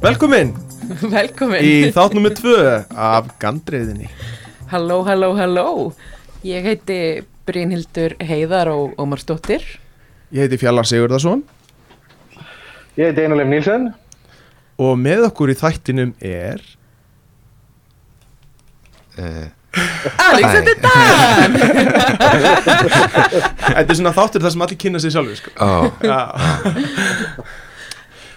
Velkomin Velkomin. í þátt nummið tvö af Gandriðinni Halló, halló, halló. Ég heiti Brynhildur Heiðar og Ómarsdóttir. Ég heiti Fjallar Sigurðarsson Ég heiti Einar Leif Nílsen. og með okkur í þættinum er uh, Alexander Dan Þetta er svona þáttur þar sem allir kynna sig sjálfur sko. Já.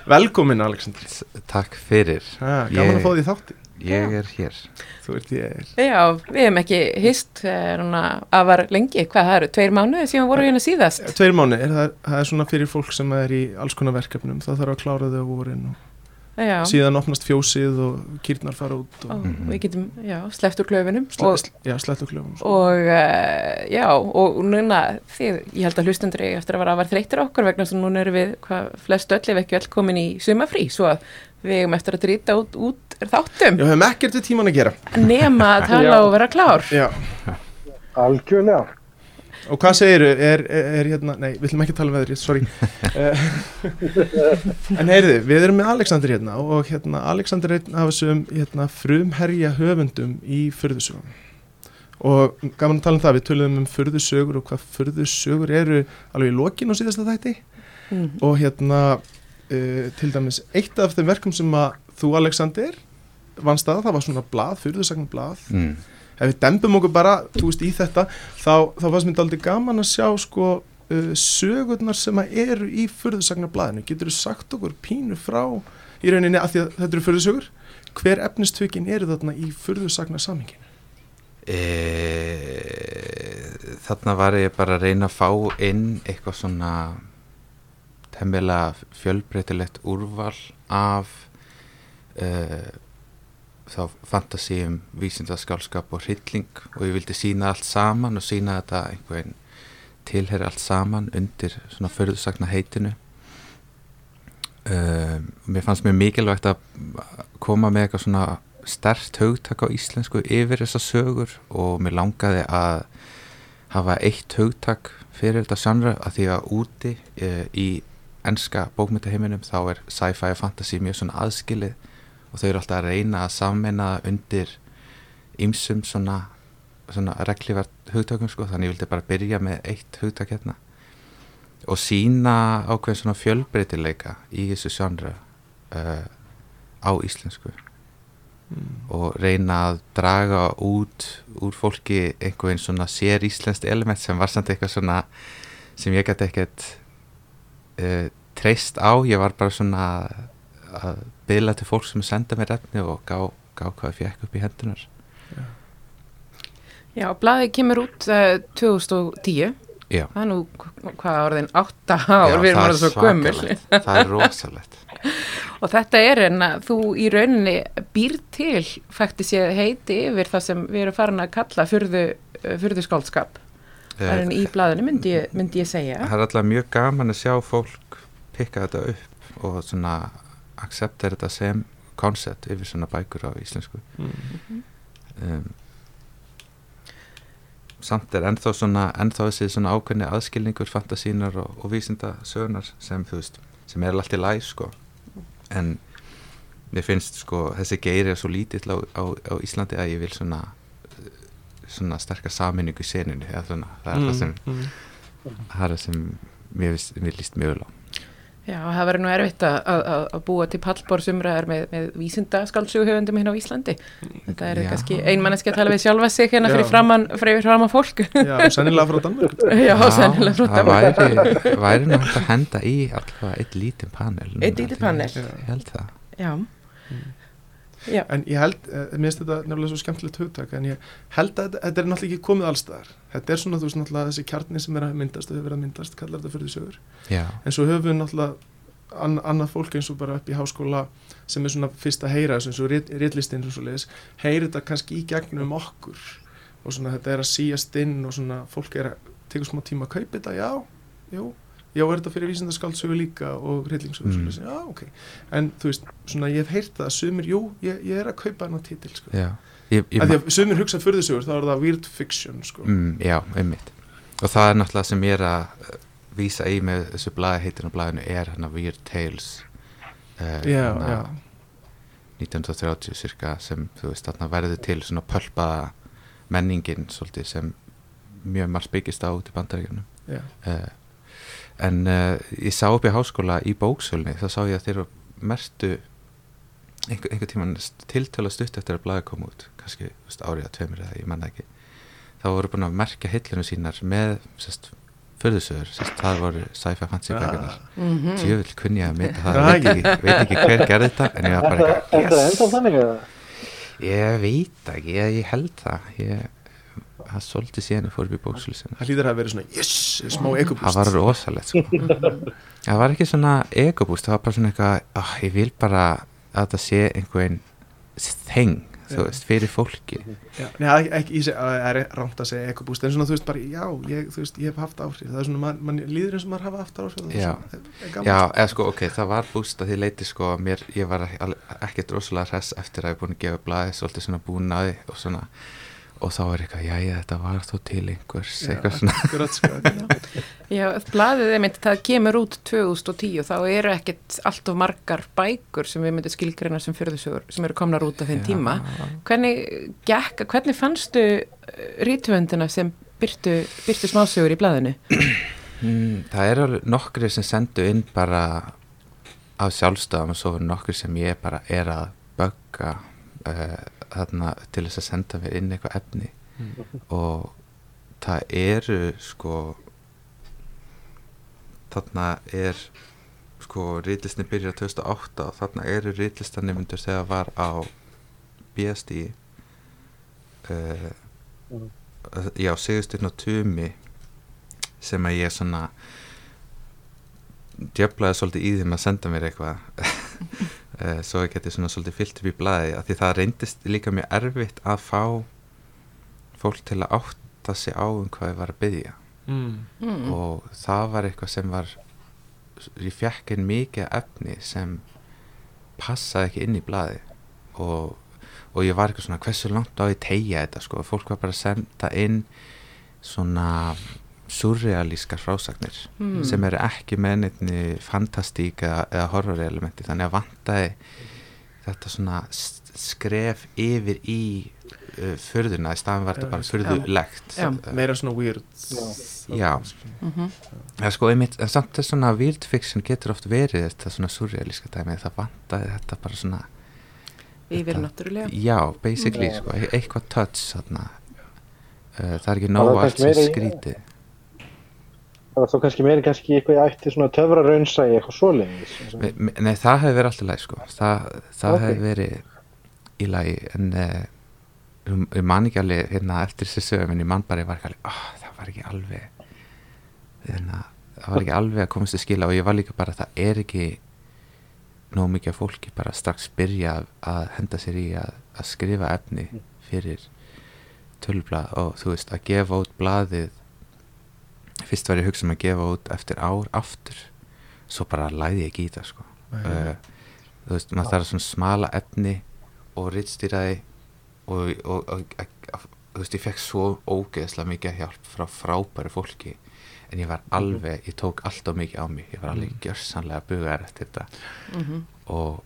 Velkomin Alexander. Takk fyrir. Ha, Gaman Ég- að fá því í þáttin Ég er hér. Þú ert ég er. Já, við hefum ekki hist afar lengi, hvað það eru, tveir mánuði síðan voru hérna síðast? Tveir mánu, er það, það er svona fyrir fólk sem er í alls konar verkefnum. Það þarf að klára þau á vorin og Já, síðan opnast fjósið og kýrnar fara út og, og Mhm. við getum, já, sleppt úr klöfunum sle, og, sle, Já, slett og klöfum sko. og uh, já, og núna þið, ég held að hlustendur eigi eftir að vera afar þreyttir okkur vegna sem núna erum við, hvað, flest öll ef ekki öll komin í sumafrí, svo að við eigum eftir að drýta út, út þáttum Já, höfum ekkert við tíman að gera nema að tala og vera klár Já, Algjörlega. Og hvað segiru, er, er, er hérna, nei, við ætlum ekki að tala um veðrið, sorry Eh, En heyrðu, við erum með Alexander hérna og hérna, Alexander er einn af þessum hérna, frumherja höfundum í furðusögum og gaman að tala um það, við töluðum um furðusögur og hvað furðusögur eru alveg í lokin á síðasta þætti mm. og hérna uh, til dæmis eitt af þeim verkum sem að þú Alexander vannst að það var svona blað, furðusagn blað mm. Ef við dembum okkur bara, þú veist, í þetta þá, þá fannst mér aldrei gaman að sjá sko uh, sögurnar sem að eru í furðusagnarblæðinu, getur þú sagt okkur pínu frá í rauninni að að þetta eru furðusögur, hver efnistökin eru þarna í furðusagnar e, Þarna var ég bara að reyna að fá inn eitthvað svona temmilega fjölbreytilegt úrval af uh, þá fantasi um vísindaskálskap og hrylling og ég vildi sína allt saman og sína þetta einhvern tilheri allt saman undir svona förðusagna heitinu. Um, mér fannst mér mikilvægt að koma með eitthvað svona stert hugtak á íslensku yfir þessar sögur og mér langaði að hafa eitt hugtak fyrir þetta genre að því að úti e, í enska bókmyndaheiminum þá er sci-fi og fantasy mjög svona aðskilið og þau eru alltaf að reyna að sammeina undir ýmsum svona, svona reglífart hugtökum sko. Þannig ég vildi bara byrja með eitt hugtak hérna. Og sína ákveðin svona fjölbreytileika í þessu genre uh, á íslensku. Og reyna að draga út úr fólki einhvern svona sér íslenskt element sem var samt eitthvað svona sem ég gæti ekkert uh, treyst á, ég var bara svona að byðla til fólk sem senda mér efni og gá, gá hvað ég fekk upp í hendunar Já, blaðið kemur út uh, 2010 Já. það er nú, hvað orðin, átta ár, við erum orðin svo gömul. það er rosalegt. Og þetta er en að þú í rauninni býr til fætti séð heiti yfir það sem við erum farin að kalla fyrðu, fyrðu skáldskap það er enn í blaðinu myndi ég, myndi ég segja. það er alltaf mjög gaman að sjá fólk pikka þetta upp og svona acceptera þetta sem koncept yfir svona bækur á íslensku mm. um, samt er ennþá svona ennþá þessi svona ákveðni aðskilningur fantasínar og, og vísinda sögunar sem þú veist, sem er alltaf læg sko en mér finnst sko þessi geiri er svo lítill á, á, á Íslandi að ég vil svona svona sterkar saminningu í seninu það er það sem mm. það er það sem mér, mér líst mjög á Já, það verður nú erfitt að, að, að búa til pallbórsumræðar með, með vísinda skáldsughöfundum hérna á Íslandi. Þetta er kannski einmanneski að tala við sjálfa sig hérna fyrir framann, fyrir framann fólk. Já, sennilega frá Danmörk Já, sennilega frá það Danmörku. væri, væri nú hægt að henda í alltaf eitt lítinn panel lítinn því panel. ég, ég held það. Já, já, En ég held, uh, mér finnst þetta nefnilega svo skemmtilegt hugtak en ég held að þetta, er náttúrulega ekki komið allstaðar þetta er svona, þú veist, náttúrulega þessi kjarni sem er að myndast og hefur verið að myndast, kallar þetta fyrir sögur já, en svo höfum við náttúrulega an, annað fólk eins og bara upp í háskóla sem er svona fyrst að heyra þessu eins og rit- ritlistinn og svo leiðis, heyri þetta kannski í gegnum okkur. Og svona þetta er að síast inn og svona fólk er að tekur smá tíma að kaupa þetta, já, jú já, er þetta fyrir vísindaskáldsögu líka og hryllingsögu, Mm. já, ok. En þú veist, svona ég hef heyrt það að sumir, jú, ég, ég er að kaupa hennar titil, sko. Já. Ég, ég, að því að sumir hugsa furðusögur, þá er það weird fiction, sko. Mm, já, einmitt. Og það er náttúrulega sem ég er að uh, vísa í með þessu blaði heitir á blaðinu er hérna Weird Tales uh, já, hérna, já, 1930 cirka sem þú veist þarna verður til svona pölpa menningin svolítið sem mjög margt byggist á út í bandaríkjunum. Já. uh, en uh, ég sá upp í háskóla í bóksölni þá sá ég að þeir eru mertu einhver, einhver tíman tiltöla stutt eftir að blaði kom út kannski veist, árið að tveimur eða ég manna ekki. Þá voru búin að merkja hillinu sínar með sérst, það voru sci-fi fancy bækunar Mhm. tjöfull kunni ég að mynda það Já, veit ekki, veit ekki hver gerði þetta en ég var bara yes ég veit ekki, ég, ég held það ég, það svolítið síðan í bóksölusinu Það hlýður að vera svona, yes, smá ekobúst. það var rosalegt sko. það var ekki svona egobúst, það var bara svona eitthvað oh, ég vil bara að það sé einhvern þeng, þú veist, fyrir fólki Já, Nei, það er ekki, ég seg, það er rámt að segja ekobúst, en svona þú veist bara, já, ég, þú veist, ég hef haft áhrif. Það er svona, man, man líður eins og maður hafa haft áhrif. það er Já. svona- já, sko. eða sko, ok, það var búst að því leiti sko, mér, ég var ekkert rosalega hress eftir að ég búin að gefa blaði svolítið svona búin að því og svona og þá var eitthvað, já, já, þetta var þó til einhvers, Já, eitthvað svona sko. Já, blaðið einmitt, það kemur út 2010 þá eru ekkert allt of margar bækur sem við myndum skilgreina sem fyrðusögur sem eru komnar út á þeim Já. tíma hvernig, gekk, hvernig fannstu rítvöndina sem byrtu, byrtu smásögur í blaðinu? Mm, það eru alveg nokkri sem sendu inn bara á sjálfstöðum og svo eru nokkri sem ég bara er að bögga uh, þarna til þess að senda mér inn eitthvað efni og það eru sko þarna er sko rítlistin byrjar 2008 og þarna eru rítlistanemundur þegar var á BSD uh, Mm. já, Sigurstyrn og Tumi sem að ég svona djöflaði svolítið í þeim að senda mér eitthvað uh, svo ég geti svona svolítið fyllt upp í blaði af því það reyndist líka mjög erfitt að fá fólk til að átta sig á um hvað ég var að byggja Mm. Mm. og það var eitthvað sem var ég fekk inn mikið efni sem passaði ekki inn í blaði og, og ég var eitthvað svona hversu langt á ég tegja þetta sko fólk var bara að senda inn svona surrealískar frásagnir Mm. sem eru ekki með neittni fantastík eða, eða horror elementi þannig að vantaði þetta svona skref yfir í uh, förðuna í staðan var þetta bara förðulegt Já. Meira svona weird. Já. Mhm. Já, sko, einmitt, en samt þess svona weird fiction getur oft verið þetta svona surrealíska dæmi það vantaði þetta bara svona Yfir náttúrulega já, basically, Já. sko, e- eitthvað touch þarna uh, það er ekki nóg allt sem skrítið Það var þó kannski meiri kannski eitthvað ég ætti svona töfra raunsa í eitthvað svoleiðis. Me- me- Nei, það hefði verið alltaf læg, sko það, það Ok. hefði verið í lagi en uh, ég man ekki alveg hérna eftir þessi sögum en ég man bara, ég var ekki alveg oh, það var ekki alveg hérna, það var ekki alveg að komast til skila og ég var líka bara, það er ekki nóg mikið fólki bara strax byrja að, henda sér í að, að skrifa efni fyrir tölblað og þú veist, að gefa út blaðið fyrst var ég að hugsa um að gefa út eftir ár aftur. Svo bara læði ég ekki í það sko uh, þú veist, maður þarf svona smala efni og rittstýraði og, og, og, og þú veist, ég fekk svo ógeðslega mikið hjálp frá frábæru fólki en ég var alveg, ég tók alltaf mikið á mig. Ég var alveg gjörsanlega bugar eftir þetta. Mhm. og,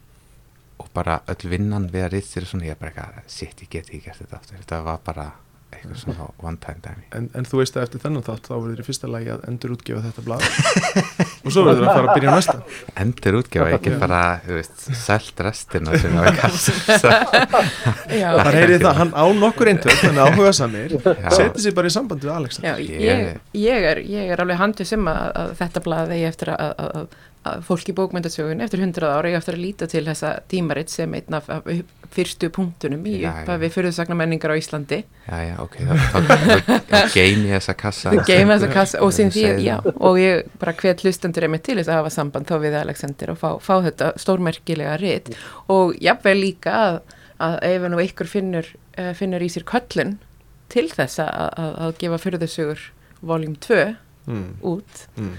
og bara öll vinnan við að rittstýra svona, ég er bara eitthvað, shit, ég get ekki gert þetta aftur. Þetta var bara eitthvað svona one time dæmi. En, en þú veist að eftir þennan þátt þá verður í fyrsta lagi að endur útgefa þetta blað. Og svo verður að fara að byrja á næsta. Endur útgefa, get bara selt restina sem kassa Já, Það heyrið það, hann á nokkur eintöð þannig áhuga samir, setið sér bara í samband við Já, Ég- ég, ég, er, ég er alveg handið sem að, að þetta blað eigi eftir að, að, að, að fólk í bókmyndasögun eftir hundrað ára eigi eftir að líta til þessa tímaritt sem einn af, af upp- fyrstu punktunum í upphafi fyrirsagnar menningar á Íslandi. Já, já, ok, þá, geimi ég þessa kassa. Þau geima þessa kassa og sín því, já, og ég bara hvet hlustendur einmitt til þess að hafa samband þá við Alexander og fá, fá þetta stórmerkilega rit. Og jafnvel líka að, að ef nú ykkur finnur, uh, finnur í sér köllun til þess að, að, að gefa fyrirðasögur voljum 2 mm, út mm.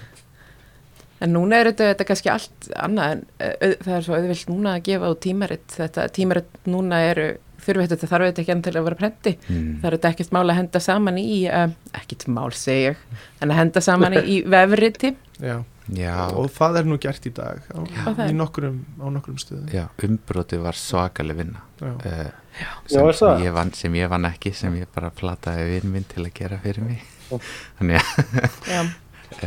En núna er þetta, þetta kannski allt annað en uh, það er svo auðvilt núna að gefa út tímaritt. Þetta tímaritt núna eru, þurfi þetta þarf þetta ekki enn til að vera prenti. mm. Það er þetta ekkert mál að henda saman í, uh, ekkert mál segi ég, en að henda saman í vefriti. Já, Já, og það er nú gert í dag á, í er- nokkrum, á nokkrum stöðum. Já, umbroti var svakaleg vinna. Já. uh, Já, sem, er sem, ég vann, sem ég vann ekki sem ég bara plataði vinn minn til að gera fyrir mig. Þannig að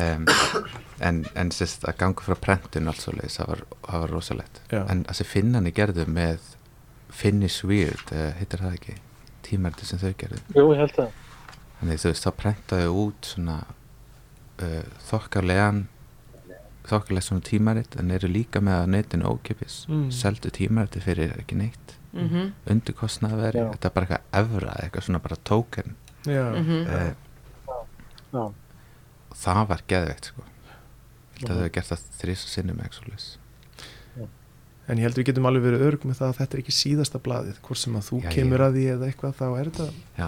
um, en, en sérst að ganga frá prentun alls og leiðis, það var, var rosalegt Já. en þessi finnani gerðu með Finnish Weird, uh, hittir það ekki tímariti sem þau gerðu Jú, ég held það. þannig þú veist, þá prentaðu út svona uh, þokkarlegan þokkarlega svona tímarit en eru líka með að netinu ókipis Mm. seldu tímariti fyrir ekki neitt mhm, undirkostnaðveri, Já. þetta er bara eitthvað evra, eitthvað svona bara token Já. mhm uh, Já. það var geðveikt sko Að þau hefur gert það þrís og sinnum en ég held við getum alveg verið örg með það að þetta er ekki síðasta blaðið. Hvort sem að þú Já, kemur ég- að því eða eitthvað þá er þetta já,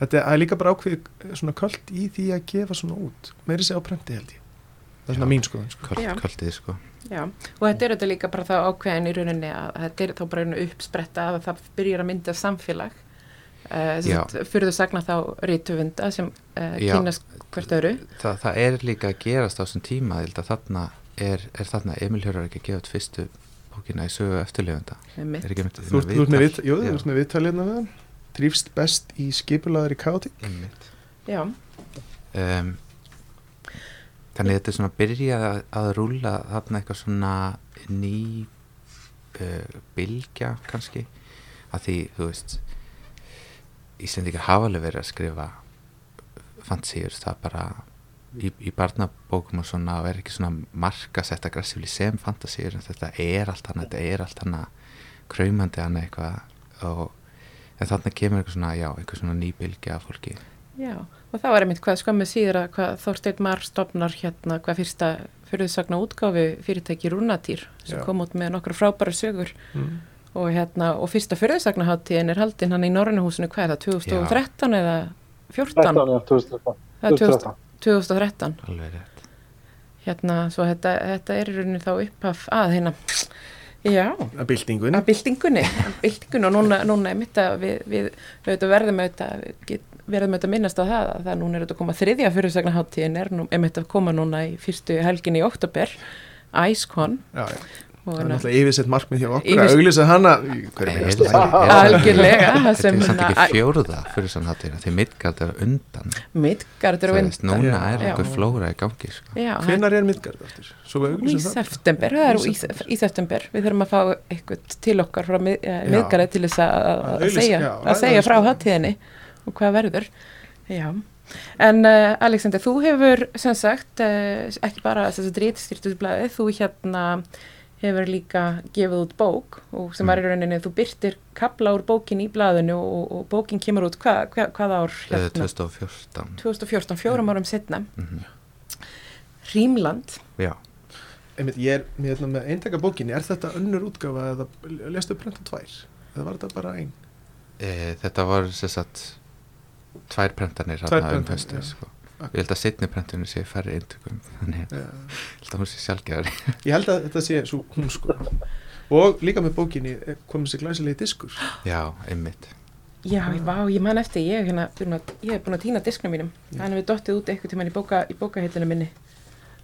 þetta er líka bara ákveð svona köld í því að gefa svona út. Meiri segja á prenti held ég. Það er svona Já. mín skoðun sko. Kvöldið sko. Já, og þetta er þetta líka bara það ákveðin í rauninni að þetta er þá bara einu uppspretta að það byrjar að mynda samfélag. Uh, fyrir þau sagna þá rítöfunda sem uh, Já. kynast hvert öru Þa, það er líka að gerast á þessum tíma ég held að þarna er, er þarna Emil Hjörvar ekki að gefa út fyrstu bókina í sögu með, þú ert með með viðtalina við hann. Þrýfst best í skipulaðari káti Einmitt. Já, um, þannig að þetta er svona að byrja að, að rúla þarna eitthvað svona ný uh, bylgja kannski. Að því, þú veist Íslendingar hafa alveg verið að skrifa fantasíur, það bara í, í barnabókum og svona og er ekki svona markasett aggressífli sem fantasíur en þetta er allt annað, þetta er allt annað kraumandi annað eitthvað og en þarna kemur eitthvað svona, já, eitthvað svona ný bylgja af fólki já, og þá er einmitt hvað skömmu síður að hvað Þorsteinn Mar stopnar hérna hvað fyrsta fyrirðsagna útgáfi fyrirtæki Rúnatýr sem Já. kom út með nokkra frábæra sögur mm. og hérna, og fyrsta fyrirðsagnaháttíðin er haldin hann í Norrænuhúsinu, hvað er það, 2013 eða 14? 13, já, 2013. Það er 2013. 2013 alveg rétt. Hérna, svo þetta, þetta er í rauninni þá upphaf að hérna. Já, að byltingunni. Að byltingunni. Að byltingunni. Og núna, núna er mitt að við, við, við auðvitað verðum auðvitað verðum auðvitað að minnast á það að það núna er auðvitað að koma þriðja fyrirsögnaháttíðin er nú einmitt að koma núna í fyrstu helgin í oktober IceCon já, já. Það er ná- náttúrulega yfirsett markmið hjá okkur að auglýsa hana. Algjörlega það Þetta sem er samt ekki fjóruða fyrir svona hátíðina því Midgard er undan. Midgard er undan. núna er einhver flóra í gangi sko. Já, hvenar er Midgard aftur? í september, er Í september. við þurfum að fá eitthvað til okkar frá Já. miðgarði til þess að, segja, frá hattíðinni og hvað verður. Já, en uh, Alexander, þú hefur sem sagt, uh, ekki bara þess að drítstyrtuð blæði, þú hérna hefur líka gefið út bók og sem var í rauninni, þú byrtir kapla úr bókin í blæðinu og, og bókin kemur út hva, hva, hvað ár Eh, hérna? 2014 2014, fjórum árum setna Mhm. Rímland Já, Einmitt, ég er með, með eintaka bókinni. Er þetta önnur útgáfa eða lestu prenta tvær? Eða var þetta bara ein? E, þetta var sem sagt tvær prentanir Tvær um prentanir, höstu já. sko. Ég held að setni prentunni sé færri eintökum þannig Já. ég held að hún sé sjálfgjörði ég held að þetta sé svo hún sko. Og líka með bókinni er komið sér glæsilegi diskur. Já, einmitt. Já, ég, vá, ég man eftir, ég, hérna, búin að, ég hef búin að týna disknum mínum. Þannig við dottið út eitthvað tíman í, bóka, í bókaheitinu minni.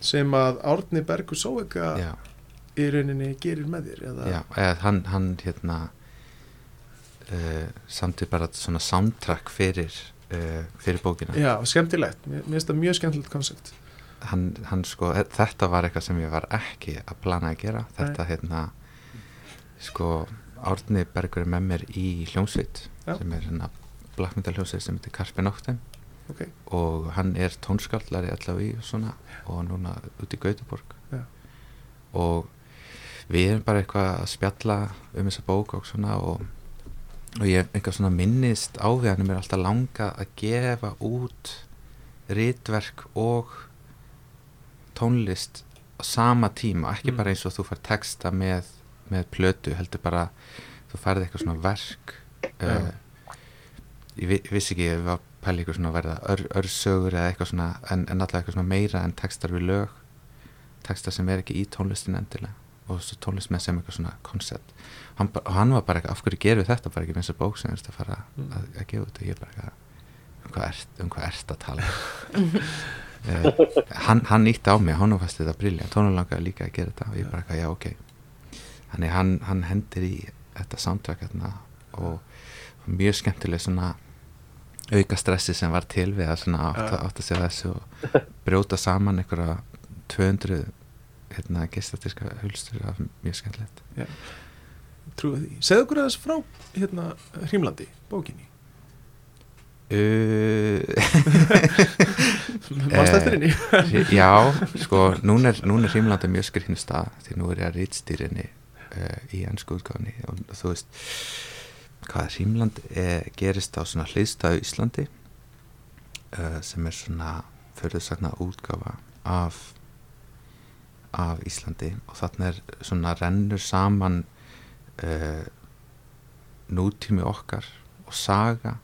sem að Árni Bergur Sóvega Já, í rauninni gerir með þér eða, já eða, hann, hann hérna uh, samti bara svona soundtrack fyrir, uh, fyrir bókina. Já, skemmtilegt, mér finnst það mjög skemmtilegt koncept hann, hann sko, e- þetta var eitthvað sem ég var ekki að plana að gera. Þetta hérna sko, Árni Bergur er með mér í hljómsveit Já. sem er hérna blackmetal hljómsveit sem heitir Karpi Noctem. Ok, og hann er tónskáldlari allavega í og svona og núna út í Gautaborg Já. og við erum bara eitthvað að spjalla um þessa bók og svona og, og ég eitthvað svona minnist á því hann er alltaf langa að gefa út ritverk og tónlist á sama tíma, ekki Mm. bara eins og þú fær texta með, með plötu, heldur bara þú færði eitthvað svona verk uh, ég, vi, ég vissi ekki ég var að pæla eitthvað svona verða ör, örsögur eða eitthvað svona, en, en alltaf eitthvað svona meira en textar við lög. Textar sem er ekki í tónlistin endilega. Og svo tónlist með sem eitthvað svona koncept hann, hann var bara eitthvað, af hverju gerum við þetta? Bara ekki með þessa bók sem við erum að fara Mm. að, að gefa og ég bara eitthvað um hvað ert, um hvað ert að tala? Uh, hann, hann ítti á mig, hann fannst þetta briljant hún langaði líka að gera þetta. Og ég bara ekki, já ok. Þannig hann, hann hendir í þetta soundtrack hérna og mjög skemmtileg svona auka stressi sem var til við að svona átt, Já. átt að þessu og brjóta saman einhverja 200 hérna gestatíska hulstur af mjög skemmtilegt trúið því segðu okkur aðeins frá hérna Hrímlandi, bókinni. Uh, mannst eftir henni? Já, sko núna er, núna er Hrímlandi mjög skrifnum stað því nú er ég að rítstýrinni uh, í ennsku útgáfni og þú veist hvað Hrímland eh, gerist á svona hliðstæðu Íslandi uh, sem er svona förðursakna útgáfa af af Íslandi. Og þarna er svona rennur saman uh, nútími okkar og saga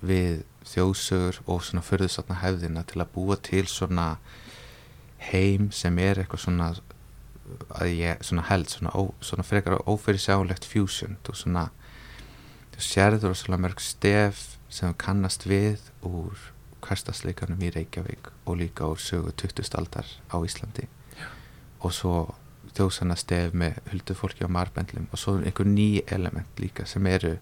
við þjóðsögur og svona förðursakna hefðina til að búa til svona heim sem er eitthvað svona að ég svona held svona, ó, svona frekar ófyrirsjálegt fusion þú svona þú sérður rosalega mörg stef sem kannast við úr hverstasleikanum í Reykjavík og líka úr sögu 20. aldar á Íslandi og svo þjóðsanna stef með huldufólki á marbendlum og svo einhver ný element líka sem eru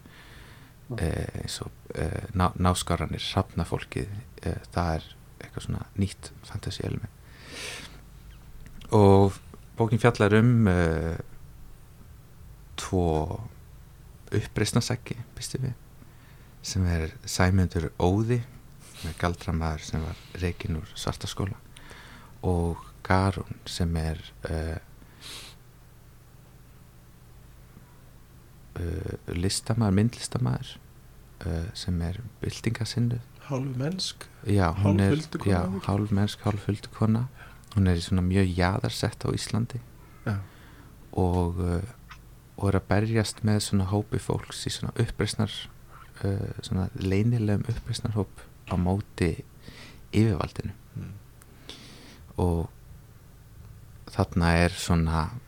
eh, eins og eh, ná, náskaranir, hrafnafólkið eh, það er eitthvað svona nýtt fantasy element. Og bókin fjallar um uh, tvo við sem er Sæmundur Óði sem er galdramæður sem var reikinn úr svartaskóla og Garún sem er uh, listamæður, myndlistamæður uh, sem er byltingasinnuð hálfu mennsk er hálf mennsk, hálf huldukona hún er í svona mjög jaðarsett á Íslandi. Já. og uh, og er að berjast með svona hópi fólks í svona uppreisnar uh, svona leynilegum uppreisnarhóp á móti yfirvaldinu. Mm. og þarna er svona eh,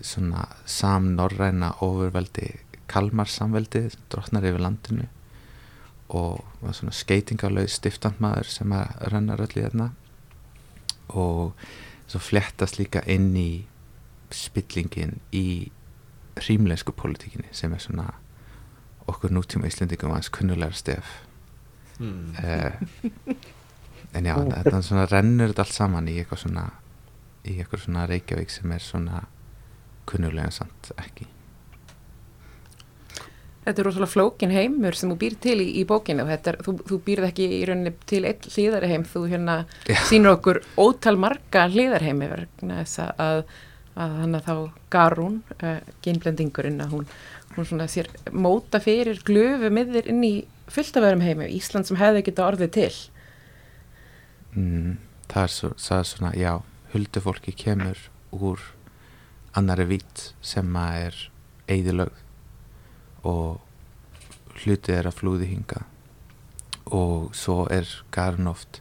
svona samnorræna ofurveldi Kalmarsamveldi drottnar yfir landinu og svona skeitingalauð stiftandmaður sem að renna öll í þarna og svo flettast líka inn í spillingin í hrímlensku politíkinni sem er svona okkur nútíma Íslendingum aðeins kunnulegra stef Mm. uh, en já, þetta svona rennur þetta allt saman í eitthvað svona í eitthvað svona Reykjavík sem er svona kunnulega samt ekki Þetta er rosalega flókin heimur sem þú býr til í, í bókinu. Þetta Er, þú, þú býrð ekki í rauninni til einn hlýðarheim, þú hérna Já. sýnir okkur ótal marga hlýðarheimi vegna þess að, að hann að þá Garún, uh, genblendingurinn, að hún, hún svona sér móta fyrir glöfu miður inn í fullt af öðrum heimi, Ísland sem hefði geta orðið til. mm, það, er svo, svona, já huldufólki kemur úr annari vít sem að er eigðilögð og hlutið er að flúði hinga og svo er Garn oft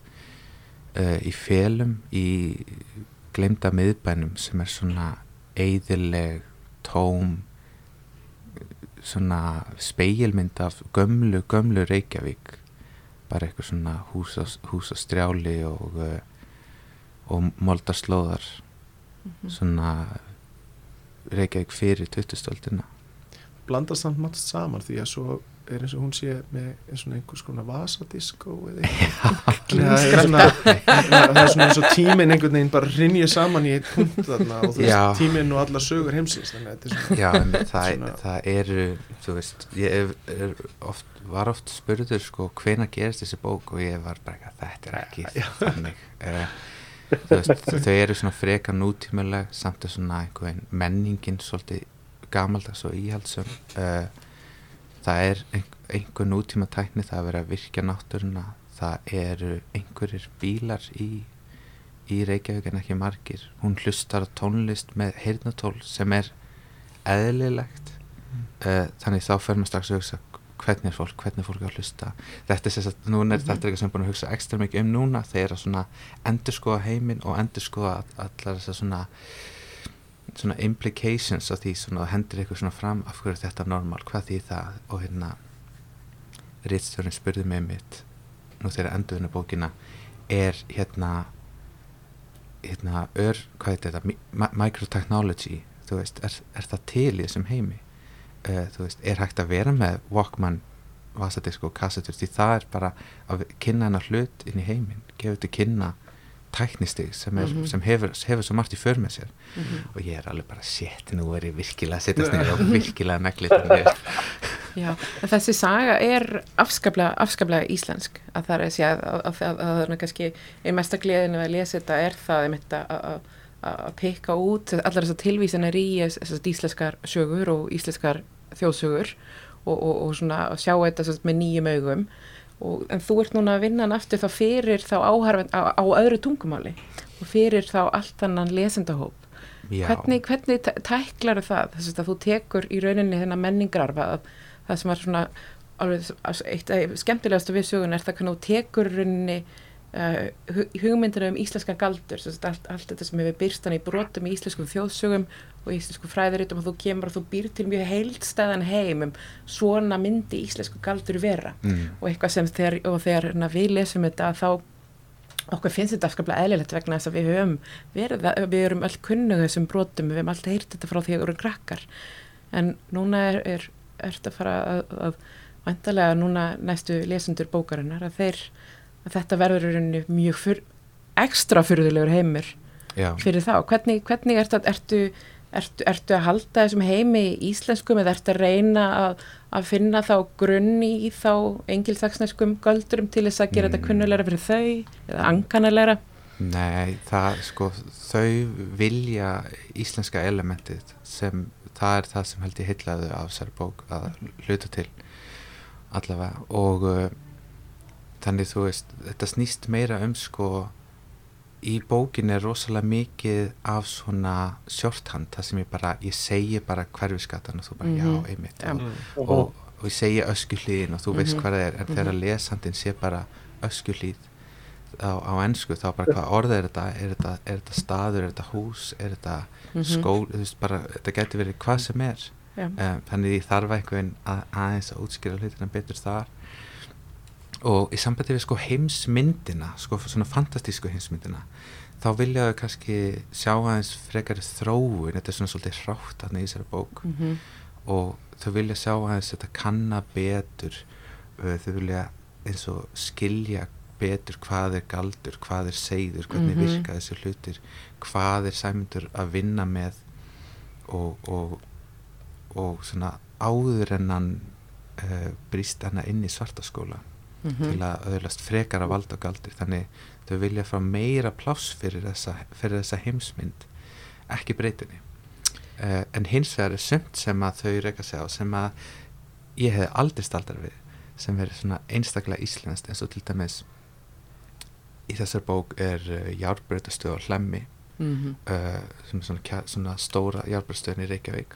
uh, í felum í glemda miðbænum sem er svona eigðileg tóm svona speilmynd af gömlu, gömlu Reykjavík. Bara eitthvað svona hús á, hús á strjáli og uh, og moldarslóðar svona Reykjavík fyrir 20-stöldina blandast samt margt saman því að svo er eins og hún sé með eins og einhvers konar vasadiskó eða eitthvað. Það er svona eins og tíminn einhvern veginn bara rinja saman í eitt punkt þarna og þú veist tíminn og allar sögur heimsins þannig að er Já, en það, það eru þú veist, ég er, oft, var oft spurður sko hvena gerist þessi bók? Og ég var bara ekki þetta er ekki þannig. Þú veist, þau eru svona freka nútímuleg samt er svona einhvern menningin svolítið gamaldags og íhaldsum uh, það er ein- einhver nútíma tækni það er verið að virkja náttúruna það eru einhverjir bílar í í Reykjavík en ekki margir. Hún hlustar tónlist með heyrnatól sem er eðlilegt. Uh, þannig þá fer maður strax að hugsa hvernig er fólk, hvernig er fólk að hlusta. Þetta er sérst að núna er þetta eitthvað sem ég er búin að hugsa ekstra mikið um núna þegar að svona endurskoða heiminn og endurskoða all- allar þessar svona svona implications af því svona hendur eitthvað svona fram af hverju er þetta normal, hvað því það? Og hérna rítstjórinn spurði mig mitt nú þegar endurinu bókina er hérna hérna ör, hvað heitir þetta? Mi- microtechnology þú veist, er, er það til í þessum heimi uh, þú veist, er hægt að vera með Walkman, Vasadisk og kassetur? Því það er bara að kynna hennar hlut inn í heiminn, gefur til kynna tæknistig sem, er, Mhm. sem hefur, hefur svo margt í för með sér. Mhm. og ég er alveg bara, shit, nú er ég virkilega að setjast niður og virkilega negli þetta niður. Já, en þessi saga er afskaplega, afskaplega íslensk. Að það er að segja að, að, að, að það er kannski einn mesta gleðinu að lesa þetta er það að, að, að peka út allar þessar tilvísanir í þessar íslenskar sögur og íslenskar þjóðsögur og, og, og svona sjá þetta sagt með nýjum augum. Og, en þú ert núna að vinna hann aftur þá fyrir þá áharfin á, á öðru tungumáli og fyrir þá allt annan lesendahóp. Já. hvernig, hvernig tæ- tæklar það? Þess að þú tekur í rauninni þennan menningararfa að það sem er svona alveg, eitt af skemmtilegast við sögun er það hvernig þú tekur rauninni uh, hugmyndina um íslenska galdur. Allt, allt þetta sem hefur byrstan í brotum í íslenskum þjóðsögum og íslensku fræðuritum og þú kemur og þú býr til mjög heildstæðan heim um svona myndi íslensku galdur vera mm. og eitthvað sem þegar, og þegar na, við lesum þetta þá okkur finnst þetta afskaplega eðlilegt vegna þess að við höfum verið, við erum öll kunnuð þessum brotum, við höfum alltaf heyrt þetta frá því að við erum krakkar en núna er, er, er þetta fara að, að vantarlega núna næstu lesendur bókarinnar að þeir að þetta verður mjög fyr, ekstra fyrðulegur heimur Já. fyrir þá, hvernig, hvernig ertu, ertu, ertu, ertu að halda þessum heimi í íslenskum eða ertu að reyna að, að finna þá grunni í þá engilsaksneskum göldurum til þess að gera Mm. þetta kunnulegra fyrir þau eða ankanalegra Nei, það sko þau vilja íslenska elementið sem það er það sem held ég heillaðu af þessari bók að hluta til allavega og uh, þannig þú veist þetta snýst meira um sko í bókin er rosalega mikið af svona shorthand það sem ég bara, ég segi bara hverfiskatan og þú bara, Mhm. já, einmitt Já. og, Mm. og, og ég segi öskuhlíðin og þú veist Mhm. hvað það er en þegar lesandinn sé bara öskuhlíð á, á ennsku þá bara hvað orð er þetta er þetta, er þetta staður, er þetta hús er þetta Mhm. skól þú veist bara, þetta getur verið hvað sem er um, þannig ég þarf einhvern að, aðeins að útskýra hlutina betur þar og í sambandi við sko heimsmyndina sko svona fantastísku heimsmyndina þá vilja þau kannski sjá aðeins frekari þróun þetta er svona svolítið hrátt þarna í þessari bók Mhm. og þau vilja sjá aðeins þetta kanna betur uh, þau vilja eins og skilja betur hvað er galdur, hvað er seiður hvernig Mhm. virka þessi hlutir hvað er sæmundur að vinna með og, og, og svona áður en hann uh, brýst hana inn í svartaskóla Mhm. til að öðlast frekara vald og galdur þannig þau vilja fá meira pláss fyrir þessa, fyrir þessa heimsmynd ekki breytinni uh, en hins vegar er sumt sem að þau reyka sig á sem að ég hef aldrei staldar við sem verður svona einstaklega íslenskt eins og til dæmis í þessar bók er uh, járbreytastöð á hlemmi Mhm. uh, sem er svona, svona stóra járbreytastöðin í Reykjavík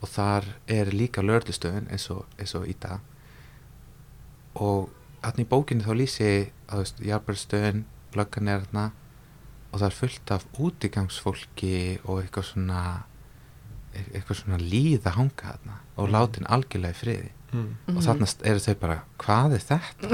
og þar er líka lörðustöðin eins, og- eins og í dag og hann í bókinni þá lýsi að járbreytastöðin löggan er þarna og það er fullt af útigangsfólki og eitthvað svona eitthvað svona líð að hanga þarna og látin algjörlega í friði Mm. Mhm. og þarna eru þau bara, hvað er þetta?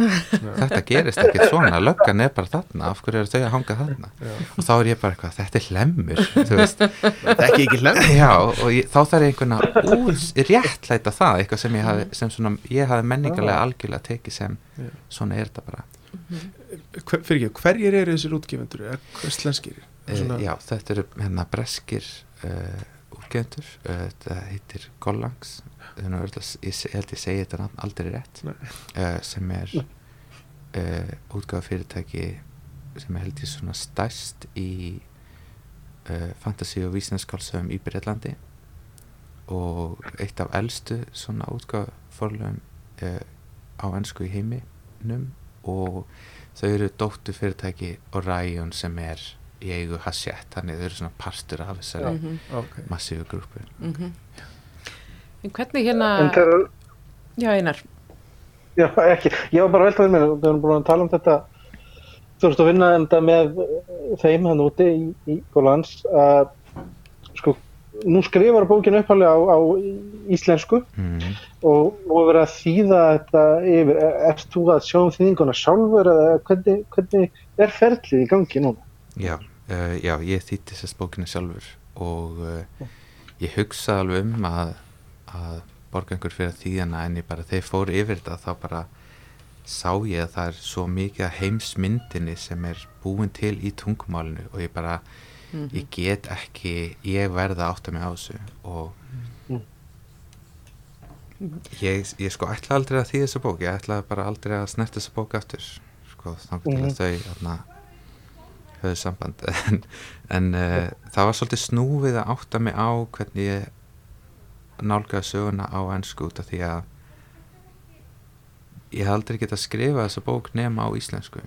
þetta gerist ekkert svona, löggan er bara þarna, af hverju eru þau að hanga þarna? Já. og þá er ég bara eitthvað, þetta er hlemmur þú veist, Þetta er ekki ekki hlem já, og ég, þá þarf ég einhvern að út, réttlæta það, eitthvað sem ég hafi, sem svona, ég hafi menningarlega algjörlega tekið sem, Já. svona er þetta bara Hver, fyrir ekki, hverjir eru þessir útgefundur? Er hverslenskir? uh, já, þetta eru hérna breskir uh, útgefendur, uh, þetta heitir örugglega- ég held ég segi þetta aldrei rétt. Uh, sem er uh, útgáfa fyrirtæki sem er held ég svona stærst í uh, fantasy og vísnarskálsöfum í Breitlandi og eitt af elstu svona útgáfa forlöfum uh, á ennsku í heiminum. Og þau eru dóttu fyrirtæki Orion sem er í eigu Hachette, þannig þau eru svona partur af þessari Mhm. Ok. massífu grúpu Mhm. En hvernig hérna En Já, Einar já, ekki, ég var bara velt að mér, við erum búin að tala um þetta, þú veist að vinna enda með eh, þeim hann úti í, í Golans, að sko, nú skrifar bókin uppalega á, á íslensku mm. og, og verið að þýða þetta yfir, erst þú að sjá um þýðinguna sjálfur eða hvernig, hvernig er ferlið í gangi núna? Já, uh, já, ég þýtti sérst bókina sjálfur og uh, ég hugsaði alveg um að, að borga einhver fyrir þýðana en ég bara, þegar ég fór yfir þetta þá bara sá ég að það er svo mikið af heimsmyndinni sem er búin til í tungumálinu og ég bara, ég get ekki, ég verða að átta mig á þessu og Mm. ég, ég sko ætla aldrei að þýða þessa bók, ég ætla bara aldrei að snerta þessa bók aftur sko, þannig til Mhm. að þau þarna höfðu samband en, en uh, það var svolítið snúfið að átta mig á hvernig ég nálgaði söguna á ennsku út af því að ég hef aldrei getað skrifað þessa bók nema á íslensku.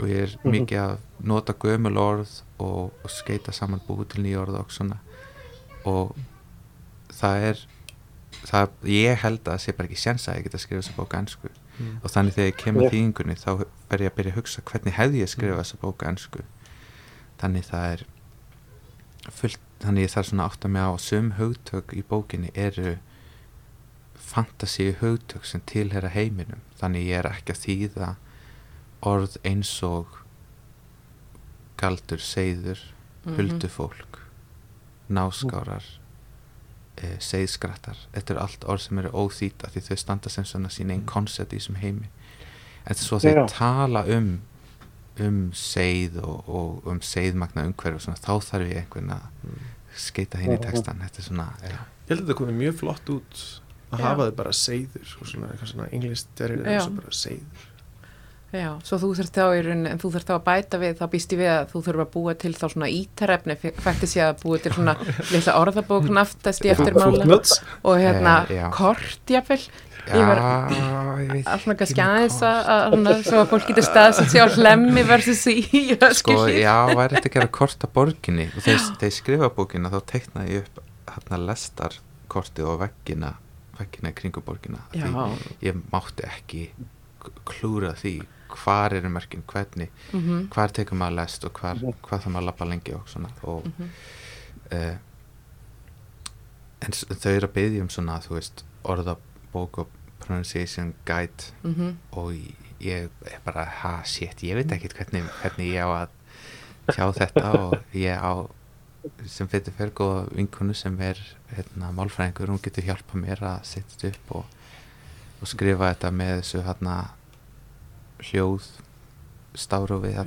Og ég er Mhm. mikið að nota gömul orð og, og skeita saman búið til nýja orð og svona. Og það er það, ég held að það sé bara ekki sjans að ég geta skrifað þessa bók á ennsku Mm. og þannig þegar ég kemur Já. yeah. þýðingunni þá fer ég að byrja að hugsa hvernig hefði ég skrifað þessa bók á ennsku þannig það er fullt, þannig ég þarf svona að átta mig á að sum hugtök í bókinni eru fantasíu hugtök sem tilhera heiminum þannig ég er ekki að þýða orð eins og galdur, seiður Mhm. huldufólk náskárar e, seiðskrattar þetta eru allt orð sem eru óþýta því þau standa sem svona sín einn koncept í þessum heimi. En svo þeir Já. tala um um seið og, og um seiðmagna umhverf og svona, þá þarf ég einhvern að skeita hinn í textan þetta er svona, já, Ég held að þetta komið mjög flott út að Já. hafa þau bara seiður og svona svona englist er þetta bara seiður Já, svo þú þurft þá en þú þurft þá að bæta við, þá býst ég við að þú þurft að búa til þá svona ítarefni, fætti sé að búa til svona litla orðabók naftast í eftirmála og hérna Eh, kort jafnvel, já, Ég var- ég að ekki kannski aðeins að, að svona, svo að fólk getur staðsett sig á hlemmi versus í sko, já, væri þetta að gera kort af borginni? Og þegar þeir skrifa bókina þá teiknaði ég upp hérna lestarkortið og veggina veggina í kringu borgina. Já, því ég mátti ekki klúra því hvar eru mörkin, hvernig mhm, hvar tekur maður lest og hvar, hvað það maður lappa lengi og svona og mhm, uh, en þau eru að byggja um svona þú veist, orðabók og pronunciation guide mhm, og ég er bara, ha, shit, ég veit ekkert hvernig, hvernig ég á að tjá þetta og ég á sem fyrir fyrir góða vinkunu sem er hérna, málfræðingur, hún getur hjálpa mér að setja upp og, og skrifa þetta með þessu hérna hljóð